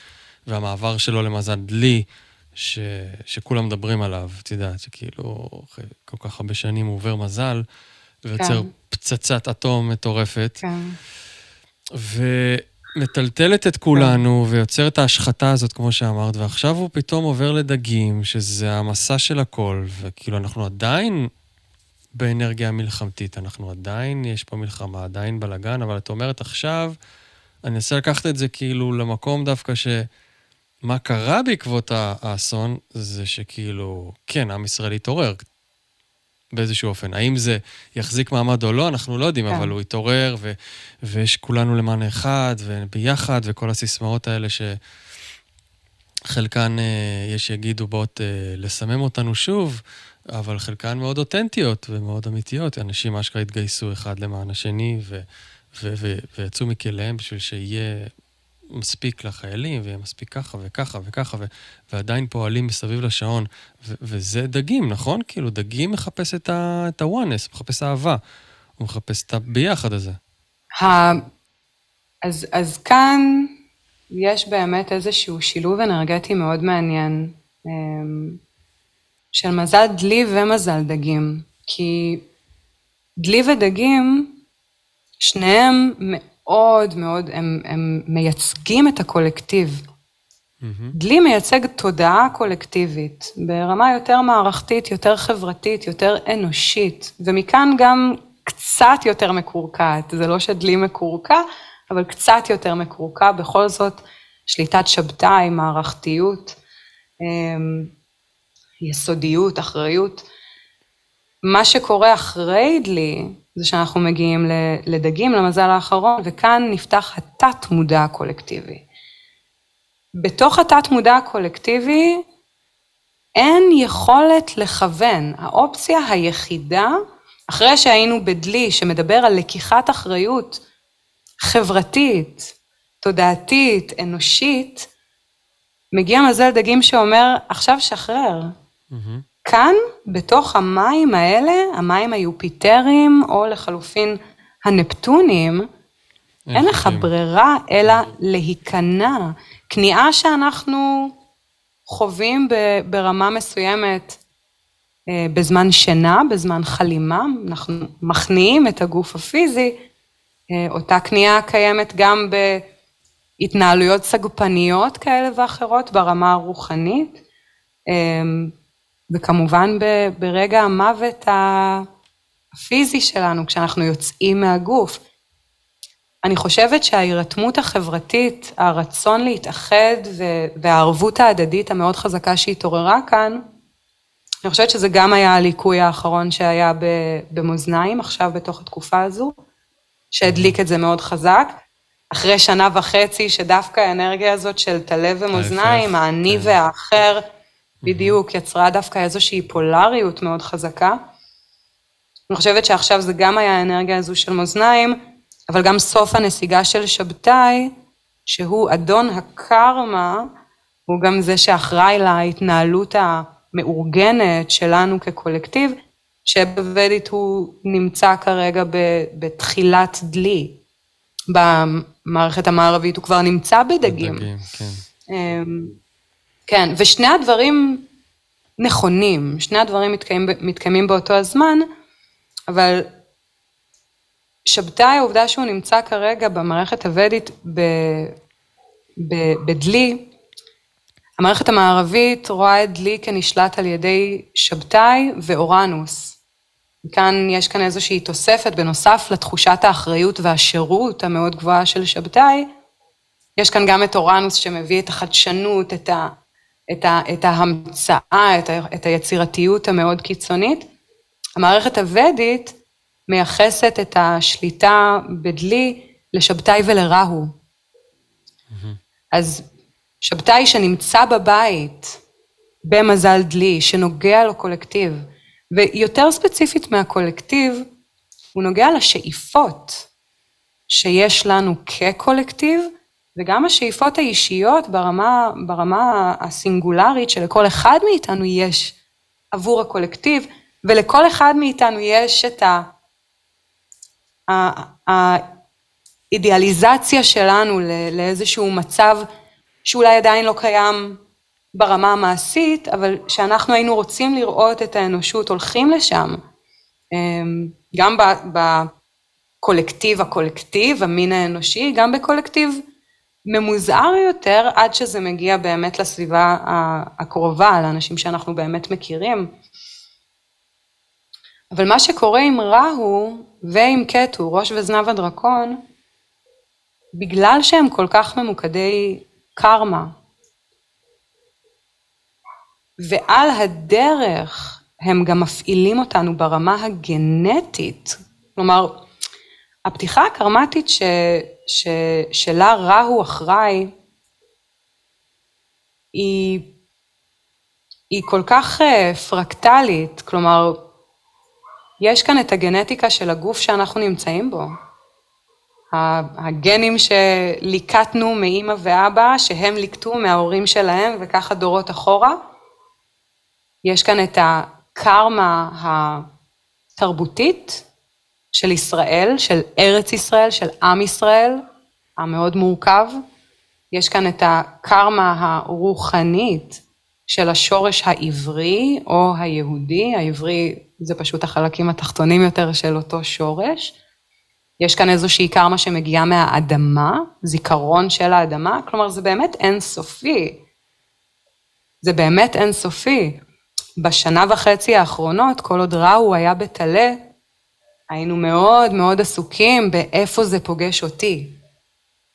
והמעבר שלו למזל דלי, ש, שכולם מדברים עליו, את יודעת, שכאילו, אחרי כל כך הרבה שנים הוא עובר מזל, ויוצר כן. פצצת אטום מטורפת. כן. ומטלטלת את כולנו, כן. ויוצר את ההשחתה הזאת, כמו שאמרת, ועכשיו הוא פתאום עובר לדגים, שזה המסע של הכל, וכאילו, אנחנו עדיין באנרגיה המלחמתית, אנחנו עדיין, יש פה מלחמה, עדיין בלאגן, אבל את אומרת עכשיו, אני אנסה לקחת את זה כאילו למקום דווקא ש... מה קרה בעקבות האסון, זה שכאילו, כן, עם ישראל התעורר, באיזשהו אופן. האם זה יחזיק מעמד או לא, אנחנו לא יודעים, כן. אבל הוא התעורר, ו- ויש כולנו למען אחד, וביחד, וכל הסיסמאות האלה שחלקן, אה, יש שיגידו, באות אה, לסמם אותנו שוב, אבל חלקן מאוד אותנטיות ומאוד אמיתיות. אנשים אשכרה התגייסו אחד למען השני, ו- ויצאו מכליהם בשביל שיהיה מספיק לחיילים, ויהיה מספיק ככה וככה וככה, ו- ועדיין פועלים מסביב לשעון. ו- וזה דגים, נכון? כאילו, דגים מחפש את ה-oneness, מחפש אהבה. הוא מחפש את הביחד הזה. ה... אז, אז כאן יש באמת איזשהו שילוב אנרגטי מאוד מעניין אמ, של מזל דלי ומזל דגים. כי דלי ודגים, שניהם מאוד מאוד, הם, הם מייצגים את הקולקטיב. Mm-hmm. דלי מייצג תודעה קולקטיבית, ברמה יותר מערכתית, יותר חברתית, יותר אנושית, ומכאן גם קצת יותר מקורקעת. זה לא שדלי מקורקע, אבל קצת יותר מקורקע, בכל זאת שליטת שבתאי, מערכתיות, אמ, יסודיות, אחריות. מה שקורה אחרי דלי, זה שאנחנו מגיעים לדגים, למזל האחרון, וכאן נפתח התת מודע הקולקטיבי. בתוך התת מודע הקולקטיבי אין יכולת לכוון. האופציה היחידה, אחרי שהיינו בדלי שמדבר על לקיחת אחריות חברתית, תודעתית, אנושית, מגיע מזל דגים שאומר, עכשיו שחרר. Mm-hmm. כאן, בתוך המים האלה, המים היופיטריים, או לחלופין הנפטונים, אין לך ברירה אלא להיכנע. כניעה שאנחנו חווים ברמה מסוימת אה, בזמן שינה, בזמן חלימה, אנחנו מכניעים את הגוף הפיזי, אה, אותה כניעה קיימת גם בהתנהלויות סגפניות כאלה ואחרות ברמה הרוחנית. וכמובן ברגע המוות הפיזי שלנו, כשאנחנו יוצאים מהגוף. אני חושבת שההירתמות החברתית, הרצון להתאחד והערבות ההדדית המאוד חזקה שהתעוררה כאן, אני חושבת שזה גם היה הליקוי האחרון שהיה במאזניים עכשיו בתוך התקופה הזו, שהדליק את זה מאוד חזק. אחרי שנה וחצי שדווקא האנרגיה הזאת של טלה ומאזניים, האני כן. והאחר, בדיוק, יצרה דווקא איזושהי פולריות מאוד חזקה. אני חושבת שעכשיו זה גם היה האנרגיה הזו של מאזניים, אבל גם סוף הנסיגה של שבתאי, שהוא אדון הקרמה, הוא גם זה שאחראי להתנהלות המאורגנת שלנו כקולקטיב, שבוודית הוא נמצא כרגע בתחילת דלי, במערכת המערבית, הוא כבר נמצא בדגים. בדגים, כן. כן, ושני הדברים נכונים, שני הדברים מתקיימים, מתקיימים באותו הזמן, אבל שבתאי העובדה שהוא נמצא כרגע במערכת הוודית בדלי, המערכת המערבית רואה את דלי כנשלט על ידי שבתאי ואורנוס. כאן יש כאן איזושהי תוספת בנוסף לתחושת האחריות והשירות המאוד גבוהה של שבתאי, יש כאן גם את אורנוס שמביא את החדשנות, את, ה, את, ה, את ההמצאה, את, ה, את היצירתיות המאוד קיצונית. המערכת הוודית מייחסת את השליטה בדלי לשבתאי ולרהו. Mm-hmm. אז שבתאי שנמצא בבית במזל דלי, שנוגע לקולקטיב, ויותר ספציפית מהקולקטיב, הוא נוגע לשאיפות שיש לנו כקולקטיב, וגם השאיפות האישיות ברמה, ברמה הסינגולרית שלכל אחד מאיתנו יש עבור הקולקטיב, ולכל אחד מאיתנו יש את האידיאליזציה שלנו לאיזשהו מצב שאולי עדיין לא קיים ברמה המעשית, אבל שאנחנו היינו רוצים לראות את האנושות הולכים לשם, אמ, גם בקולקטיב הקולקטיב, המין האנושי, גם בקולקטיב ממוזער יותר עד שזה מגיע באמת לסביבה הקרובה, לאנשים שאנחנו באמת מכירים. אבל מה שקורה עם רהו ועם קטו, ראש וזנב הדרקון, בגלל שהם כל כך ממוקדי קרמה, ועל הדרך הם גם מפעילים אותנו ברמה הגנטית, כלומר, הפתיחה הקרמטית ש, ש, שלה רהו אחראי, היא, היא כל כך uh, פרקטלית, כלומר, יש כאן את הגנטיקה של הגוף שאנחנו נמצאים בו. הגנים שליקטנו מאימא ואבא, שהם ליקטו מההורים שלהם וככה דורות אחורה. יש כאן את הקרמה התרבותית, של ישראל, של ארץ ישראל, של עם ישראל, המאוד מורכב. יש כאן את הקרמה הרוחנית של השורש העברי או היהודי, העברי זה פשוט החלקים התחתונים יותר של אותו שורש. יש כאן איזושהי קרמה שמגיעה מהאדמה, זיכרון של האדמה, כלומר זה באמת אינסופי. זה באמת אינסופי. בשנה וחצי האחרונות, כל עוד ראו היה בטלה, היינו מאוד מאוד עסוקים באיפה זה פוגש אותי.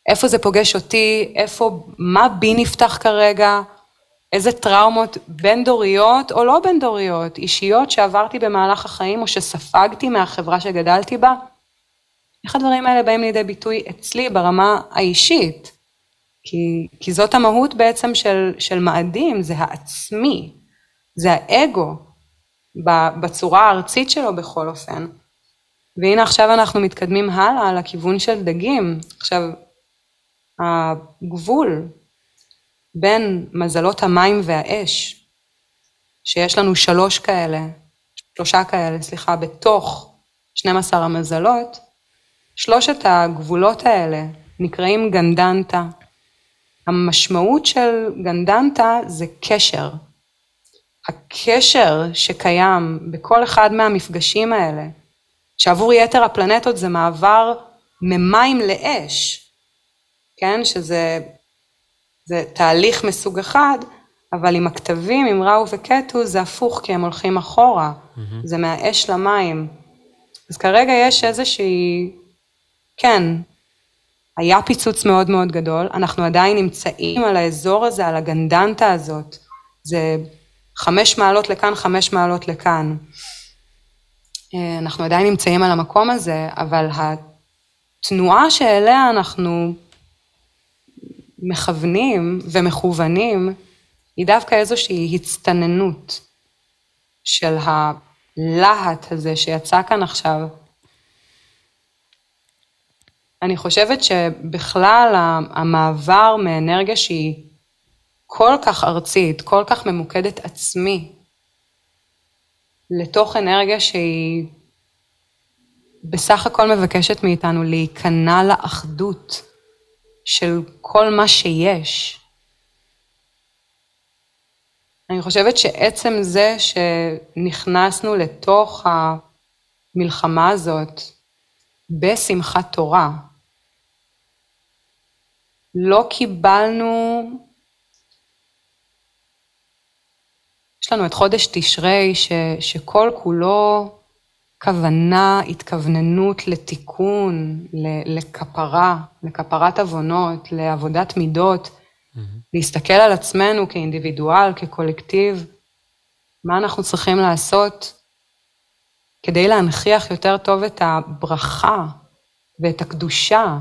איפה זה פוגש אותי, איפה, מה בי נפתח כרגע, איזה טראומות בין-דוריות או לא בין-דוריות, אישיות שעברתי במהלך החיים או שספגתי מהחברה שגדלתי בה. איך הדברים האלה באים לידי ביטוי אצלי ברמה האישית? כי, כי זאת המהות בעצם של, של מאדים, זה העצמי, זה האגו, בצורה הארצית שלו בכל אופן. והנה עכשיו אנחנו מתקדמים הלאה לכיוון של דגים. עכשיו, הגבול בין מזלות המים והאש, שיש לנו שלוש כאלה, שלושה כאלה, סליחה, בתוך 12 המזלות, שלושת הגבולות האלה נקראים גנדנטה. המשמעות של גנדנטה זה קשר. הקשר שקיים בכל אחד מהמפגשים האלה, שעבור יתר הפלנטות זה מעבר ממים לאש, כן? שזה זה תהליך מסוג אחד, אבל עם הכתבים, עם ראו וקטו, זה הפוך, כי הם הולכים אחורה. Mm-hmm. זה מהאש למים. אז כרגע יש איזושהי, כן, היה פיצוץ מאוד מאוד גדול, אנחנו עדיין נמצאים על האזור הזה, על הגנדנטה הזאת. זה חמש מעלות לכאן, חמש מעלות לכאן. אה, אנחנו עדיין נמצאים על המקום הזה, אבל התנועה שאליה אנחנו מכוונים ומכוונים, היא דווקא איזושהי הצטננות של הלהט הזה שיצא כאן עכשיו. אני חושבת שבכלל המעבר מאנרגיה שהיא כל כך ארצית, כל כך ממוקדת עצמי, לתוך אנרגיה שהיא בסך הכל מבקשת מאיתנו להיכנע לאחדות של כל מה שיש. אני חושבת שעצם זה שנכנסנו לתוך המלחמה הזאת בשמחת תורה, לא קיבלנו, יש לנו את חודש תשרי ש, שכל כולו כוונה, התכווננות לתיקון, לכפרה, לכפרת עוונות, לעבודת מידות, mm-hmm. להסתכל על עצמנו כאינדיבידואל, כקולקטיב, מה אנחנו צריכים לעשות כדי להנכיח יותר טוב את הברכה ואת הקדושה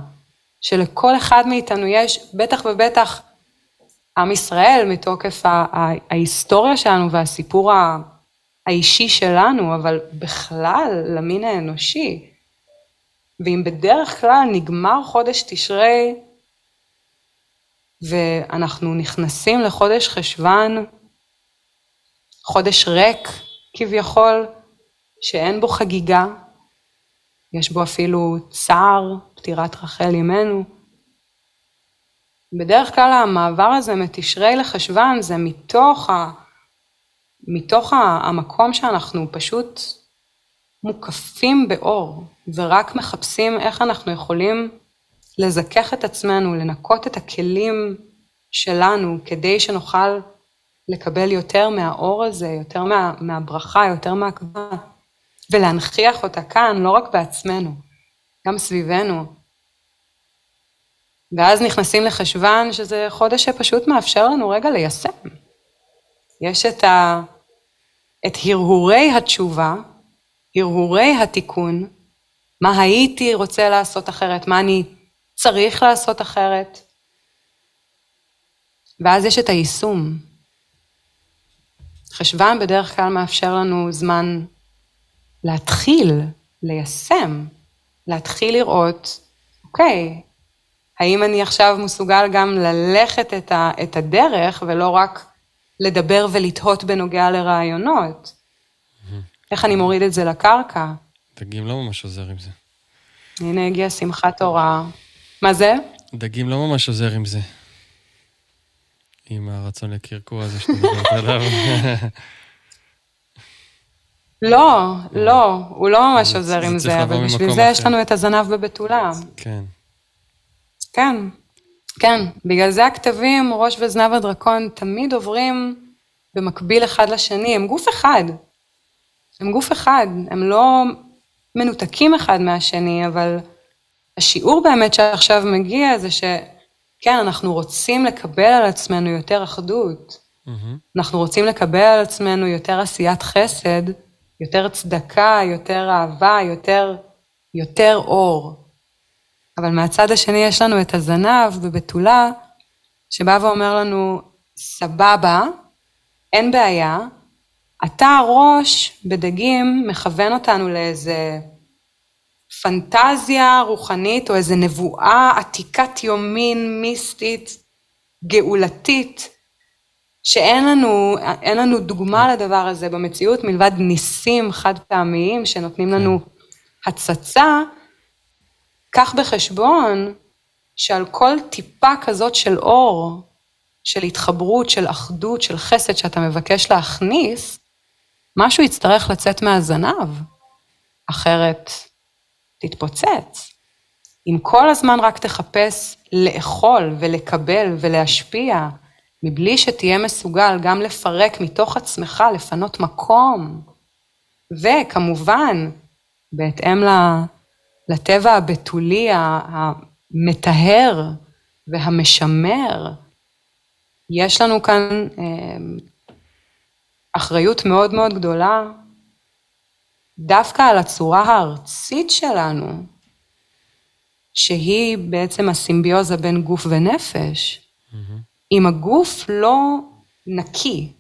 שלכל אחד מאיתנו יש, בטח ובטח עם ישראל, מתוקף ההיסטוריה שלנו והסיפור האישי שלנו, אבל בכלל למין האנושי. ואם בדרך כלל נגמר חודש תשרי ואנחנו נכנסים לחודש חשוון, חודש ריק כביכול, שאין בו חגיגה, יש בו אפילו צער, פטירת רחל אמנו. בדרך כלל המעבר הזה מתשרי לחשוון זה מתוך, ה, מתוך המקום שאנחנו פשוט מוקפים באור, ורק מחפשים איך אנחנו יכולים לזכך את עצמנו, לנקות את הכלים שלנו, כדי שנוכל לקבל יותר מהאור הזה, יותר מה, מהברכה, יותר מהקבלה. ולהנכיח אותה כאן, לא רק בעצמנו, גם סביבנו. ואז נכנסים לחשוון, שזה חודש שפשוט מאפשר לנו רגע ליישם. יש את, ה... את הרהורי התשובה, הרהורי התיקון, מה הייתי רוצה לעשות אחרת, מה אני צריך לעשות אחרת, ואז יש את היישום. חשוון בדרך כלל מאפשר לנו זמן להתחיל ליישם, להתחיל לראות, אוקיי, האם אני עכשיו מסוגל גם ללכת את, ה, את הדרך ולא רק לדבר ולתהות בנוגע לרעיונות? איך אני מוריד את זה לקרקע? דגים לא ממש עוזר עם זה. הנה הגיעה שמחת תורה. מה זה? דגים לא ממש עוזר עם זה. עם הרצון לקרקוע הזה שאתה מדברת עליו. לא, לא, הוא לא ממש עוזר עם זה, אבל בשביל זה יש לנו את הזנב בבתולה. כן. כן, כן. בגלל זה הכתבים, ראש וזנב הדרקון, תמיד עוברים במקביל אחד לשני, הם גוף אחד. הם גוף אחד, הם לא מנותקים אחד מהשני, אבל השיעור באמת שעכשיו מגיע זה שכן, אנחנו רוצים לקבל על עצמנו יותר אחדות. Mm-hmm. אנחנו רוצים לקבל על עצמנו יותר עשיית חסד, יותר צדקה, יותר אהבה, יותר, יותר אור. אבל מהצד השני יש לנו את הזנב בבתולה, שבא ואומר לנו, סבבה, אין בעיה, אתה הראש בדגים מכוון אותנו לאיזה פנטזיה רוחנית או איזה נבואה עתיקת יומין, מיסטית, גאולתית, שאין לנו, לנו דוגמה לדבר הזה במציאות מלבד ניסים חד פעמיים שנותנים לנו כן. הצצה, קח בחשבון שעל כל טיפה כזאת של אור, של התחברות, של אחדות, של חסד שאתה מבקש להכניס, משהו יצטרך לצאת מהזנב, אחרת תתפוצץ. אם כל הזמן רק תחפש לאכול ולקבל ולהשפיע, מבלי שתהיה מסוגל גם לפרק מתוך עצמך, לפנות מקום. וכמובן, בהתאם לטבע הבתולי המטהר והמשמר, יש לנו כאן אה, אחריות מאוד מאוד גדולה דווקא על הצורה הארצית שלנו, שהיא בעצם הסימביוזה בין גוף ונפש. Mm-hmm. אם הגוף לא נקי,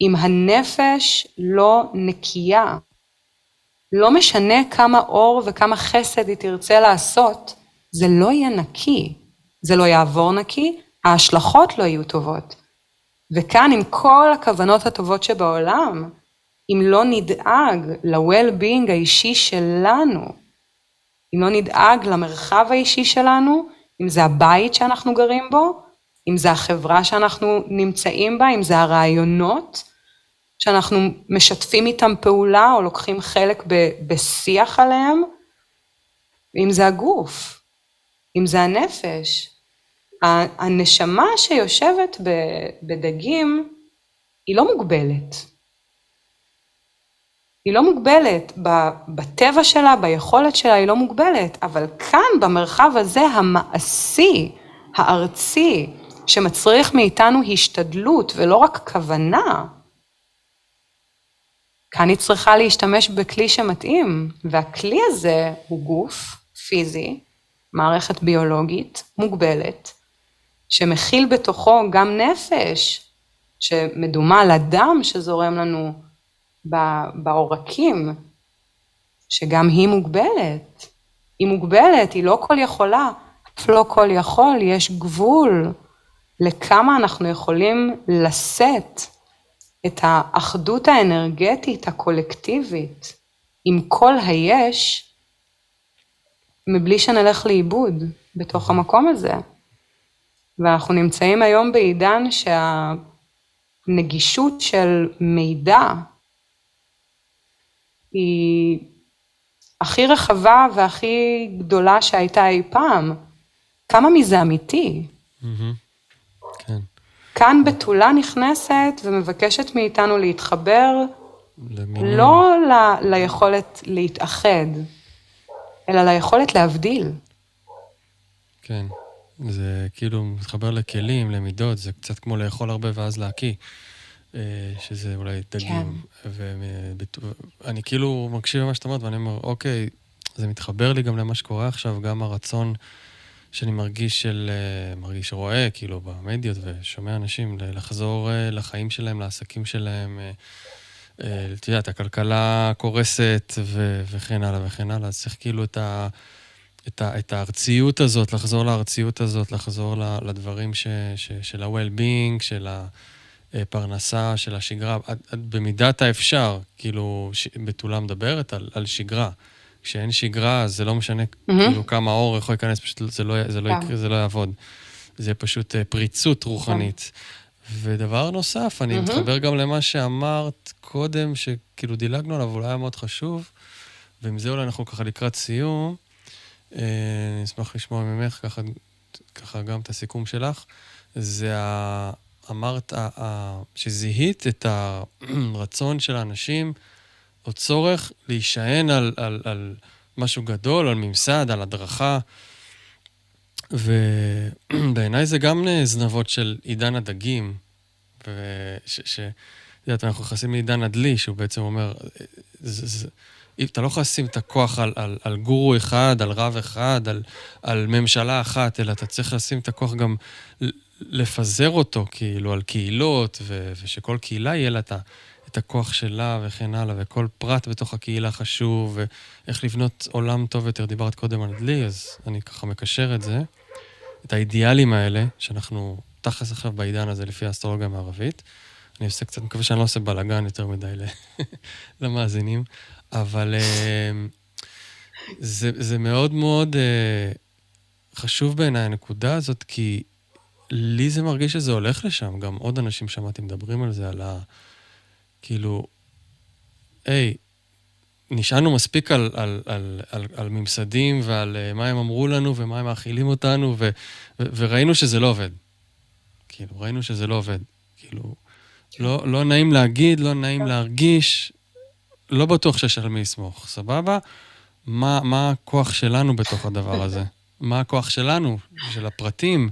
אם הנפש לא נקייה, לא משנה כמה אור וכמה חסד היא תרצה לעשות, זה לא יהיה נקי, זה לא יעבור נקי, ההשלכות לא יהיו טובות. וכאן עם כל הכוונות הטובות שבעולם, אם לא נדאג ל-well-being האישי שלנו, אם לא נדאג למרחב האישי שלנו, אם זה הבית שאנחנו גרים בו, אם זה החברה שאנחנו נמצאים בה, אם זה הרעיונות שאנחנו משתפים איתם פעולה או לוקחים חלק בשיח עליהם, אם זה הגוף, אם זה הנפש. הנשמה שיושבת בדגים היא לא מוגבלת. היא לא מוגבלת, בטבע שלה, ביכולת שלה היא לא מוגבלת, אבל כאן במרחב הזה המעשי, הארצי, שמצריך מאיתנו השתדלות ולא רק כוונה, כאן היא צריכה להשתמש בכלי שמתאים, והכלי הזה הוא גוף פיזי, מערכת ביולוגית מוגבלת, שמכיל בתוכו גם נפש, שמדומה לדם שזורם לנו בעורקים, שגם היא מוגבלת. היא מוגבלת, היא לא כל יכולה, אף לא כל יכול, יש גבול לכמה אנחנו יכולים לשאת את האחדות האנרגטית הקולקטיבית עם כל היש, מבלי שנלך לאיבוד בתוך המקום הזה. ואנחנו נמצאים היום בעידן שהנגישות של מידע היא הכי רחבה והכי גדולה שהייתה אי פעם. כמה מזה אמיתי? כן. כאן בתולה נכנסת ומבקשת מאיתנו להתחבר למינים. לא ל, ליכולת להתאחד, אלא ליכולת להבדיל. כן, זה כאילו מתחבר לכלים, למידות, זה קצת כמו לאכול הרבה ואז להקיא. אה, שזה אולי דגים. כן. ואני כאילו מקשיב למה שאת אומרת, ואני אומר, אוקיי, זה מתחבר לי גם למה שקורה עכשיו, גם הרצון שאני מרגיש של, אה, מרגיש רואה, כאילו, במדיות, ושומע אנשים לחזור אה, לחיים שלהם, לעסקים שלהם. את יודעת, הכלכלה קורסת ו- וכן הלאה וכן הלאה, אז צריך כאילו את, ה- את, ה- את הארציות הזאת, לחזור לארציות הזאת, לחזור לדברים ש- ש- של ה-well-being, של ה... אה, פרנסה של השגרה, עד, במידת האפשר, כאילו, בתולה מדברת על, על שגרה. כשאין שגרה, זה לא משנה mm-hmm. כאילו כמה אור יכול להיכנס, פשוט זה לא, זה לא, yeah. יקרה, זה לא יעבוד. זה פשוט uh, פריצות רוחנית. Yeah. ודבר נוסף, אני mm-hmm. מתחבר גם למה שאמרת קודם, שכאילו דילגנו עליו, אולי היה מאוד חשוב, ועם זה אולי אנחנו ככה לקראת סיום. Uh, אני אשמח לשמוע ממך ככה, ככה גם את הסיכום שלך. זה ה... אמרת שזיהית את הרצון של האנשים, או צורך להישען על, על, על משהו גדול, על ממסד, על הדרכה. ובעיניי זה גם זנבות של עידן הדגים, וש... ש... את יודעת, אנחנו נכנסים לעידן הדלי, שהוא בעצם אומר, זה, זה, אתה לא יכול לשים את הכוח על, על, על גורו אחד, על רב אחד, על, על ממשלה אחת, אלא אתה צריך לשים את הכוח גם לפזר אותו, כאילו, על קהילות, ו, ושכל קהילה יהיה לה את, את הכוח שלה וכן הלאה, וכל פרט בתוך הקהילה חשוב, ואיך לבנות עולם טוב יותר. דיברת קודם על דלי, אז אני ככה מקשר את זה, את האידיאלים האלה, שאנחנו תכלס עכשיו בעידן הזה לפי האסטרולוגיה המערבית. אני עושה קצת, מקווה שאני לא עושה בלאגן יותר מדי למאזינים, אבל אה, זה, זה מאוד מאוד אה, חשוב בעיניי הנקודה הזאת, כי לי זה מרגיש שזה הולך לשם. גם עוד אנשים שמעתי מדברים על זה, על ה... כאילו, היי, נשענו מספיק על, על, על, על, על ממסדים ועל uh, מה הם אמרו לנו ומה הם מאכילים אותנו, ו, ו, וראינו שזה לא עובד. כאילו, ראינו שזה לא עובד. כאילו, לא, לא נעים להגיד, לא נעים להרגיש, לא בטוח שיש על מי לסמוך, סבבה? מה, מה הכוח שלנו בתוך הדבר הזה? מה הכוח שלנו, של הפרטים?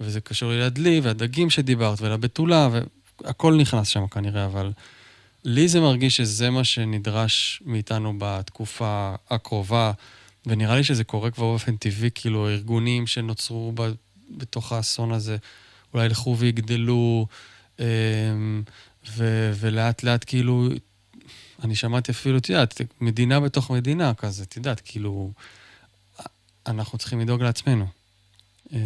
וזה קשור לדלי והדגים שדיברת ולבתולה, והכל נכנס שם כנראה, אבל לי זה מרגיש שזה מה שנדרש מאיתנו בתקופה הקרובה, ונראה לי שזה קורה כבר באופן טבעי, כאילו ארגונים שנוצרו ב, בתוך האסון הזה, אולי ילכו ויגדלו, אמ, ו, ולאט לאט כאילו, אני שמעתי אפילו, את יודעת, מדינה בתוך מדינה כזה, את יודעת, כאילו, אנחנו צריכים לדאוג לעצמנו. אמ,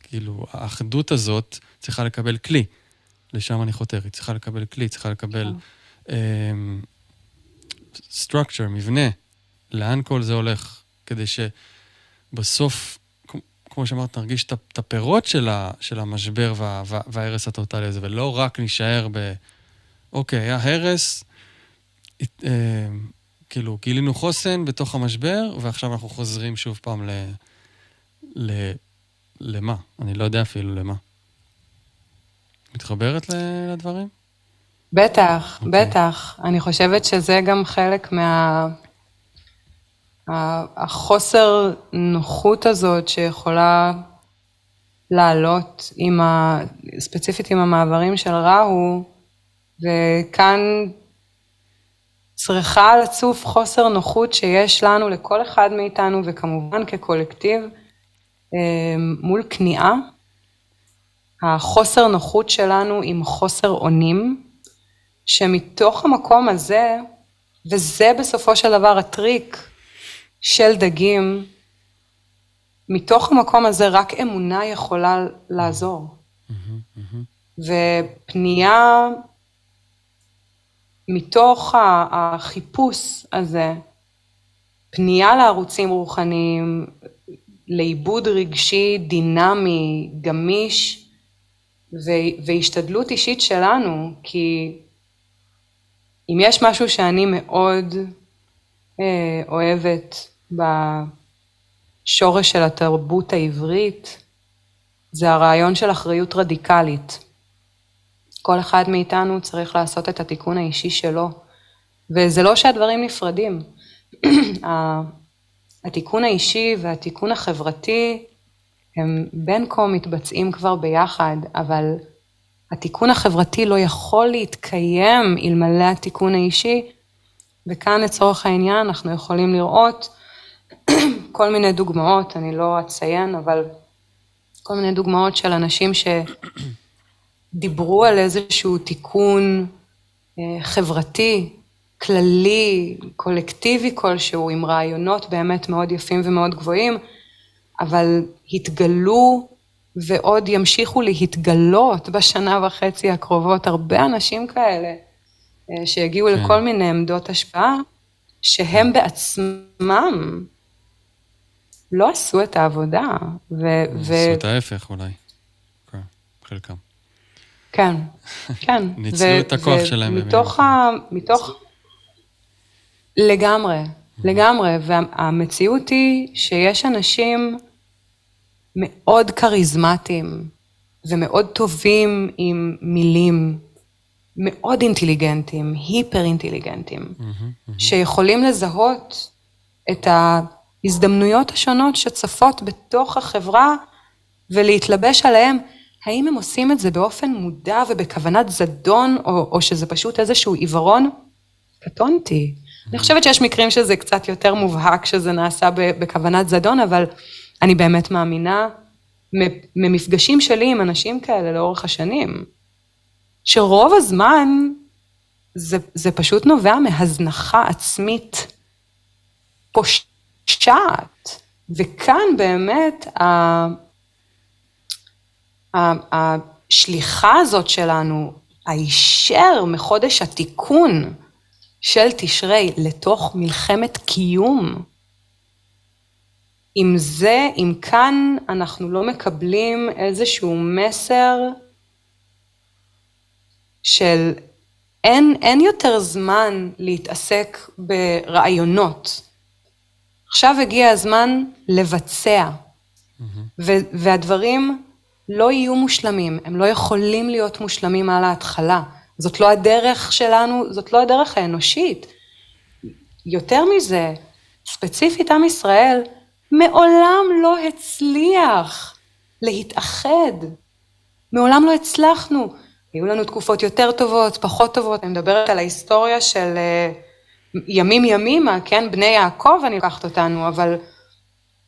כאילו, האחדות הזאת צריכה לקבל כלי. לשם אני חותר. היא צריכה לקבל כלי, צריכה לקבל structure, מבנה, לאן כל זה הולך, כדי שבסוף, כמו שאמרת, נרגיש את הפירות של, ה, של המשבר וה, וה, וההרס הטוטלי הזה, ולא רק נישאר ב... אוקיי, היה הרס, אה, כאילו, גילינו חוסן בתוך המשבר, ועכשיו אנחנו חוזרים שוב פעם ל... ל... למה? אני לא יודע אפילו למה. מתחברת לדברים? בטח, okay. אוקיי. בטח. אני חושבת שזה גם חלק מה... החוסר נוחות הזאת שיכולה לעלות עם ה... ספציפית עם המעברים של ראו, וכאן צריכה לצוף חוסר נוחות שיש לנו, לכל אחד מאיתנו, וכמובן כקולקטיב, אה, מול כניעה. החוסר נוחות שלנו עם חוסר אונים, שמתוך המקום הזה, וזה בסופו של דבר הטריק של דגים, מתוך המקום הזה רק אמונה יכולה לעזור. ופנייה מתוך החיפוש הזה, פנייה לערוצים רוחניים, לעיבוד רגשי דינמי, גמיש, והשתדלות אישית שלנו, כי אם יש משהו שאני מאוד אה, אוהבת בשורש של התרבות העברית, זה הרעיון של אחריות רדיקלית. כל אחד מאיתנו צריך לעשות את התיקון האישי שלו, וזה לא שהדברים נפרדים. התיקון האישי והתיקון החברתי הם בין כה מתבצעים כבר ביחד, אבל התיקון החברתי לא יכול להתקיים אלמלא התיקון האישי, וכאן לצורך העניין אנחנו יכולים לראות כל מיני דוגמאות, אני לא אציין, אבל כל מיני דוגמאות של אנשים שדיברו על איזשהו תיקון אה, חברתי, כללי, קולקטיבי כלשהו, עם רעיונות באמת מאוד יפים ומאוד גבוהים, אבל התגלו ועוד ימשיכו להתגלות בשנה וחצי הקרובות הרבה אנשים כאלה, אה, שהגיעו כן. לכל מיני עמדות השפעה, שהם בעצמם לא עשו את העבודה. ו- ו- עשו את ההפך אולי, כן, חלקם. כן, כן. ניצלו ו- את הכוח ו- שלהם. מתוך ה... מתוך... לגמרי, לגמרי, והמציאות היא שיש אנשים מאוד כריזמטיים ומאוד טובים עם מילים, מאוד אינטליגנטים, היפר אינטליגנטים. שיכולים לזהות את ההזדמנויות השונות שצפות בתוך החברה ולהתלבש עליהם. האם הם עושים את זה באופן מודע ובכוונת זדון, או, או שזה פשוט איזשהו עיוורון? קטונתי. אני חושבת שיש מקרים שזה קצת יותר מובהק שזה נעשה בכוונת זדון, אבל אני באמת מאמינה ממפגשים שלי עם אנשים כאלה לאורך השנים, שרוב הזמן זה, זה פשוט נובע מהזנחה עצמית פושעת, וכאן באמת ה, ה, השליחה הזאת שלנו, הישר מחודש התיקון של תשרי לתוך מלחמת קיום, אם זה, אם כאן אנחנו לא מקבלים איזשהו מסר של אין, אין יותר זמן להתעסק ברעיונות. עכשיו הגיע הזמן לבצע, mm-hmm. ו- והדברים לא יהיו מושלמים, הם לא יכולים להיות מושלמים על ההתחלה. זאת לא הדרך שלנו, זאת לא הדרך האנושית. יותר מזה, ספציפית עם ישראל, מעולם לא הצליח להתאחד. מעולם לא הצלחנו. היו לנו תקופות יותר טובות, פחות טובות, אני מדברת על ההיסטוריה של אה, ימים ימימה, כן, בני יעקב אני לוקחת אותנו, אבל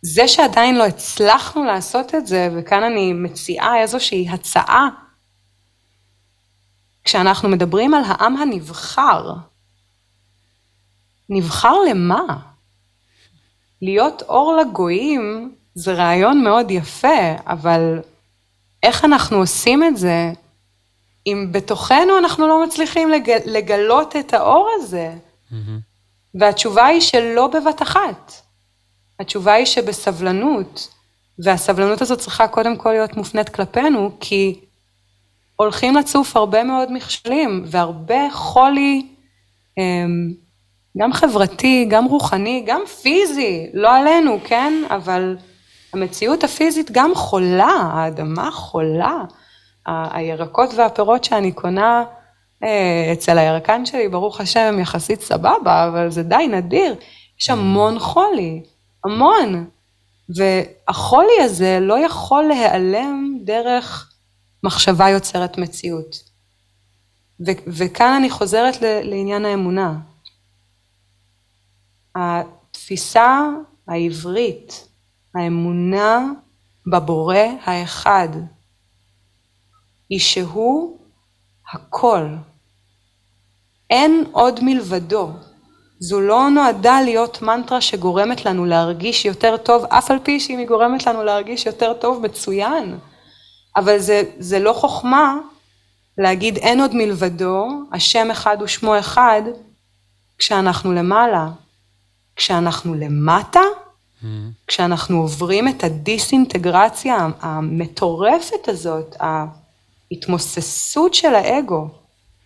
זה שעדיין לא הצלחנו לעשות את זה, וכאן אני מציעה איזושהי הצעה, כשאנחנו מדברים על העם הנבחר, נבחר למה? להיות אור לגויים זה רעיון מאוד יפה, אבל איך אנחנו עושים את זה אם בתוכנו אנחנו לא מצליחים לג, לגלות את האור הזה. Mm-hmm. והתשובה היא שלא בבת אחת. התשובה היא שבסבלנות, והסבלנות הזאת צריכה קודם כל להיות מופנית כלפינו, כי הולכים לצוף הרבה מאוד מכשולים, והרבה חולי, אמ, גם חברתי, גם רוחני, גם פיזי, לא עלינו, כן? אבל המציאות הפיזית גם חולה, האדמה חולה. הירקות והפירות שאני קונה אה, אצל הירקן שלי, ברוך השם, יחסית סבבה, אבל זה די נדיר. יש המון חולי, המון. והחולי הזה לא יכול להיעלם דרך מחשבה יוצרת מציאות. ו- וכאן אני חוזרת לעניין האמונה. התפיסה העברית, האמונה בבורא האחד, היא שהוא הכל. אין עוד מלבדו. זו לא נועדה להיות מנטרה שגורמת לנו להרגיש יותר טוב, אף על פי שאם היא גורמת לנו להרגיש יותר טוב, מצוין. אבל זה, זה לא חוכמה להגיד אין עוד מלבדו, השם אחד ושמו אחד, כשאנחנו למעלה. כשאנחנו למטה, mm-hmm. כשאנחנו עוברים את הדיסאינטגרציה המטורפת הזאת, ההתמוססות של האגו,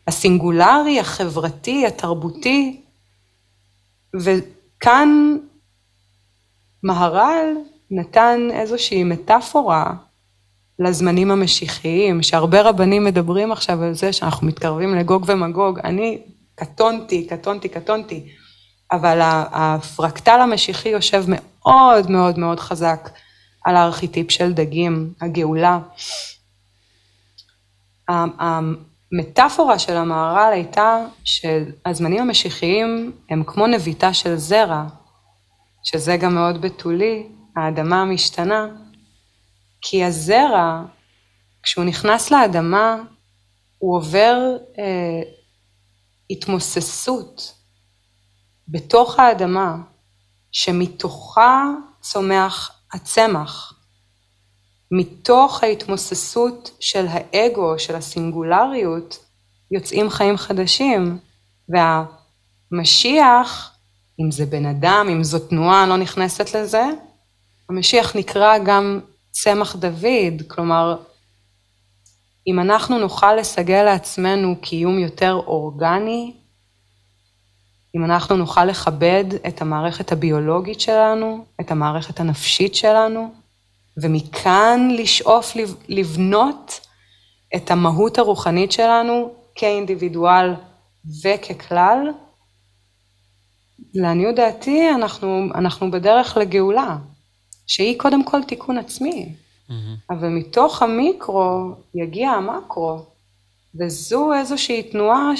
הסינגולרי, החברתי, התרבותי, וכאן מהר"ל נתן איזושהי מטאפורה לזמנים המשיחיים, שהרבה רבנים מדברים עכשיו על זה שאנחנו מתקרבים לגוג ומגוג. אני קטונתי, קטונתי, קטונתי, אבל הפרקטל המשיחי יושב מאוד מאוד מאוד חזק על הארכיטיפ של דגים, הגאולה. המטאפורה של המהר"ל הייתה שהזמנים המשיחיים הם כמו נביטה של זרע, שזה גם מאוד בתולי, האדמה המשתנה, כי הזרע, כשהוא נכנס לאדמה, הוא עובר אה, התמוססות בתוך האדמה, שמתוכה צומח הצמח. מתוך ההתמוססות של האגו, של הסינגולריות, יוצאים חיים חדשים, והמשיח, אם זה בן אדם, אם זו תנועה, אני לא נכנסת לזה, המשיח נקרא גם צמח דוד, כלומר, אם אנחנו נוכל לסגל לעצמנו קיום יותר אורגני, אם אנחנו נוכל לכבד את המערכת הביולוגית שלנו, את המערכת הנפשית שלנו, ומכאן לשאוף לבנות את המהות הרוחנית שלנו כאינדיבידואל וככלל, לעניות דעתי אנחנו, אנחנו בדרך לגאולה, שהיא קודם כל תיקון עצמי, mm-hmm. אבל מתוך המיקרו יגיע המקרו, וזו איזושהי תנועה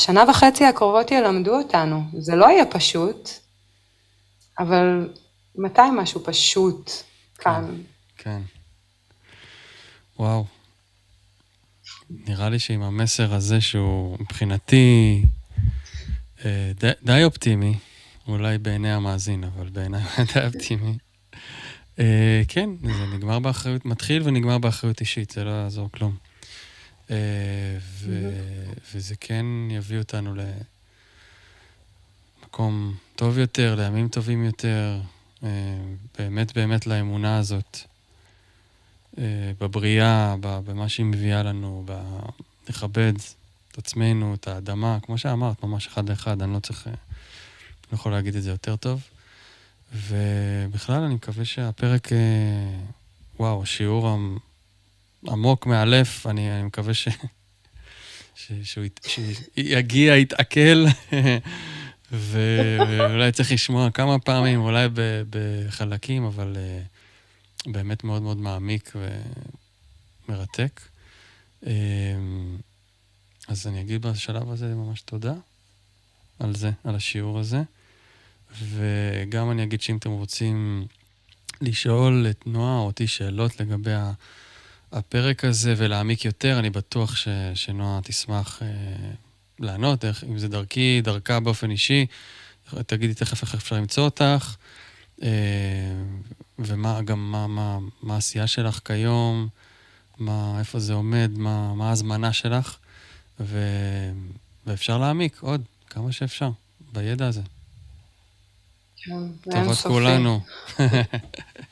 ששנה וחצי הקרובות ילמדו אותנו. זה לא יהיה פשוט, אבל מתי משהו פשוט כאן? כן. כן. וואו. נראה לי שעם המסר הזה, שהוא מבחינתי אה, די, די אופטימי, אולי בעיני המאזין, אבל בעיניי די אופטימי. אה, כן, זה נגמר באחריות, מתחיל ונגמר באחריות אישית, זה לא יעזור כלום. אה, ו, וזה כן יביא אותנו למקום טוב יותר, לימים טובים יותר, אה, באמת באמת לאמונה הזאת, אה, בבריאה, במה שהיא מביאה לנו, לכבד את עצמנו, את האדמה, כמו שאמרת, ממש אחד לאחד, אני לא צריך, לא יכול להגיד את זה יותר טוב. ובכלל, אני מקווה שהפרק, וואו, שיעור עמוק, מאלף, אני, אני מקווה ש... ש... שהוא יגיע, יתעכל. ואולי צריך לשמוע כמה פעמים, אולי בחלקים, אבל אה, באמת מאוד מאוד מעמיק ומרתק. אה, אז אני אגיד בשלב הזה ממש תודה על זה, על השיעור הזה. וגם אני אגיד שאם אתם רוצים לשאול את נועה או אותי שאלות לגבי הפרק הזה ולהעמיק יותר, אני בטוח ש, שנועה תשמח אה, לענות, איך, אם זה דרכי, דרכה באופן אישי, תגידי תכף איך אפשר למצוא אותך, אה, ומה גם, מה, מה, מה העשייה שלך כיום, מה, איפה זה עומד, מה, מה ההזמנה שלך, ו, ואפשר להעמיק עוד כמה שאפשר בידע הזה. כן, טובת אינסופי. כולנו.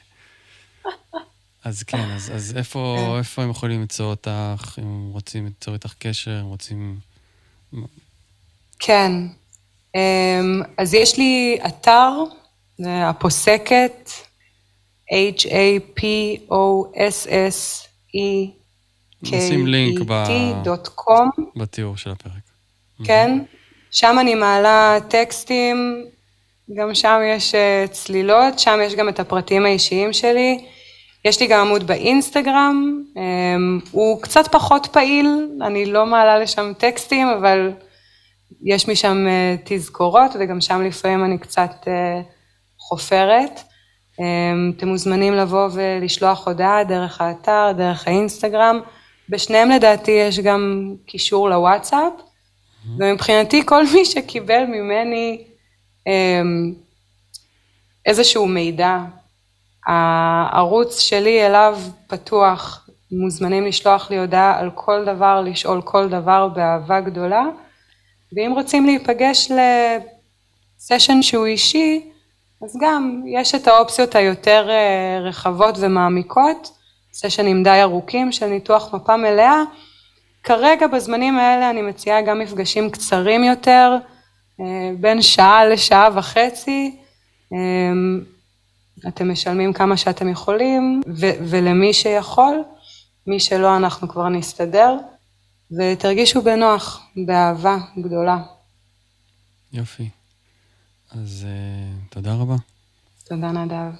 אז כן, אז, אז איפה, כן. איפה הם יכולים למצוא אותך, אם רוצים ליצור איתך קשר, אם רוצים... כן. אמ, אז יש לי אתר, הפוסקת, נשים לינק ב- h-a-p-o-s-s-e-k-e-t.com, בתיאור של הפרק. כן. שם אני מעלה טקסטים, גם שם יש אה, צלילות, שם יש גם את הפרטים האישיים שלי. יש לי גם עמוד באינסטגרם, אמ, הוא קצת פחות פעיל, אני לא מעלה לשם טקסטים, אבל יש משם אה, תזכורות, וגם שם לפעמים אני קצת אה, חופרת. אמ, אתם מוזמנים לבוא ולשלוח הודעה דרך האתר, דרך האינסטגרם. בשניהם לדעתי יש גם קישור לוואטסאפ, ומבחינתי כל מי שקיבל ממני אמ, איזשהו מידע, הערוץ שלי אליו פתוח, מוזמנים לשלוח לי הודעה על כל דבר, לשאול כל דבר באהבה גדולה, ואם רוצים להיפגש לסשן שהוא אישי, אז גם יש את האופציות היותר אה, רחבות ומעמיקות, סשנים די ארוכים של ניתוח מפה מלאה. כרגע בזמנים האלה אני מציעה גם מפגשים קצרים יותר, אה, בין שעה לשעה וחצי. אתם משלמים כמה שאתם יכולים, ו- ולמי שיכול, מי שלא אנחנו כבר נסתדר, ותרגישו בנוח, באהבה גדולה. יופי. אז uh, תודה רבה. תודה נדב.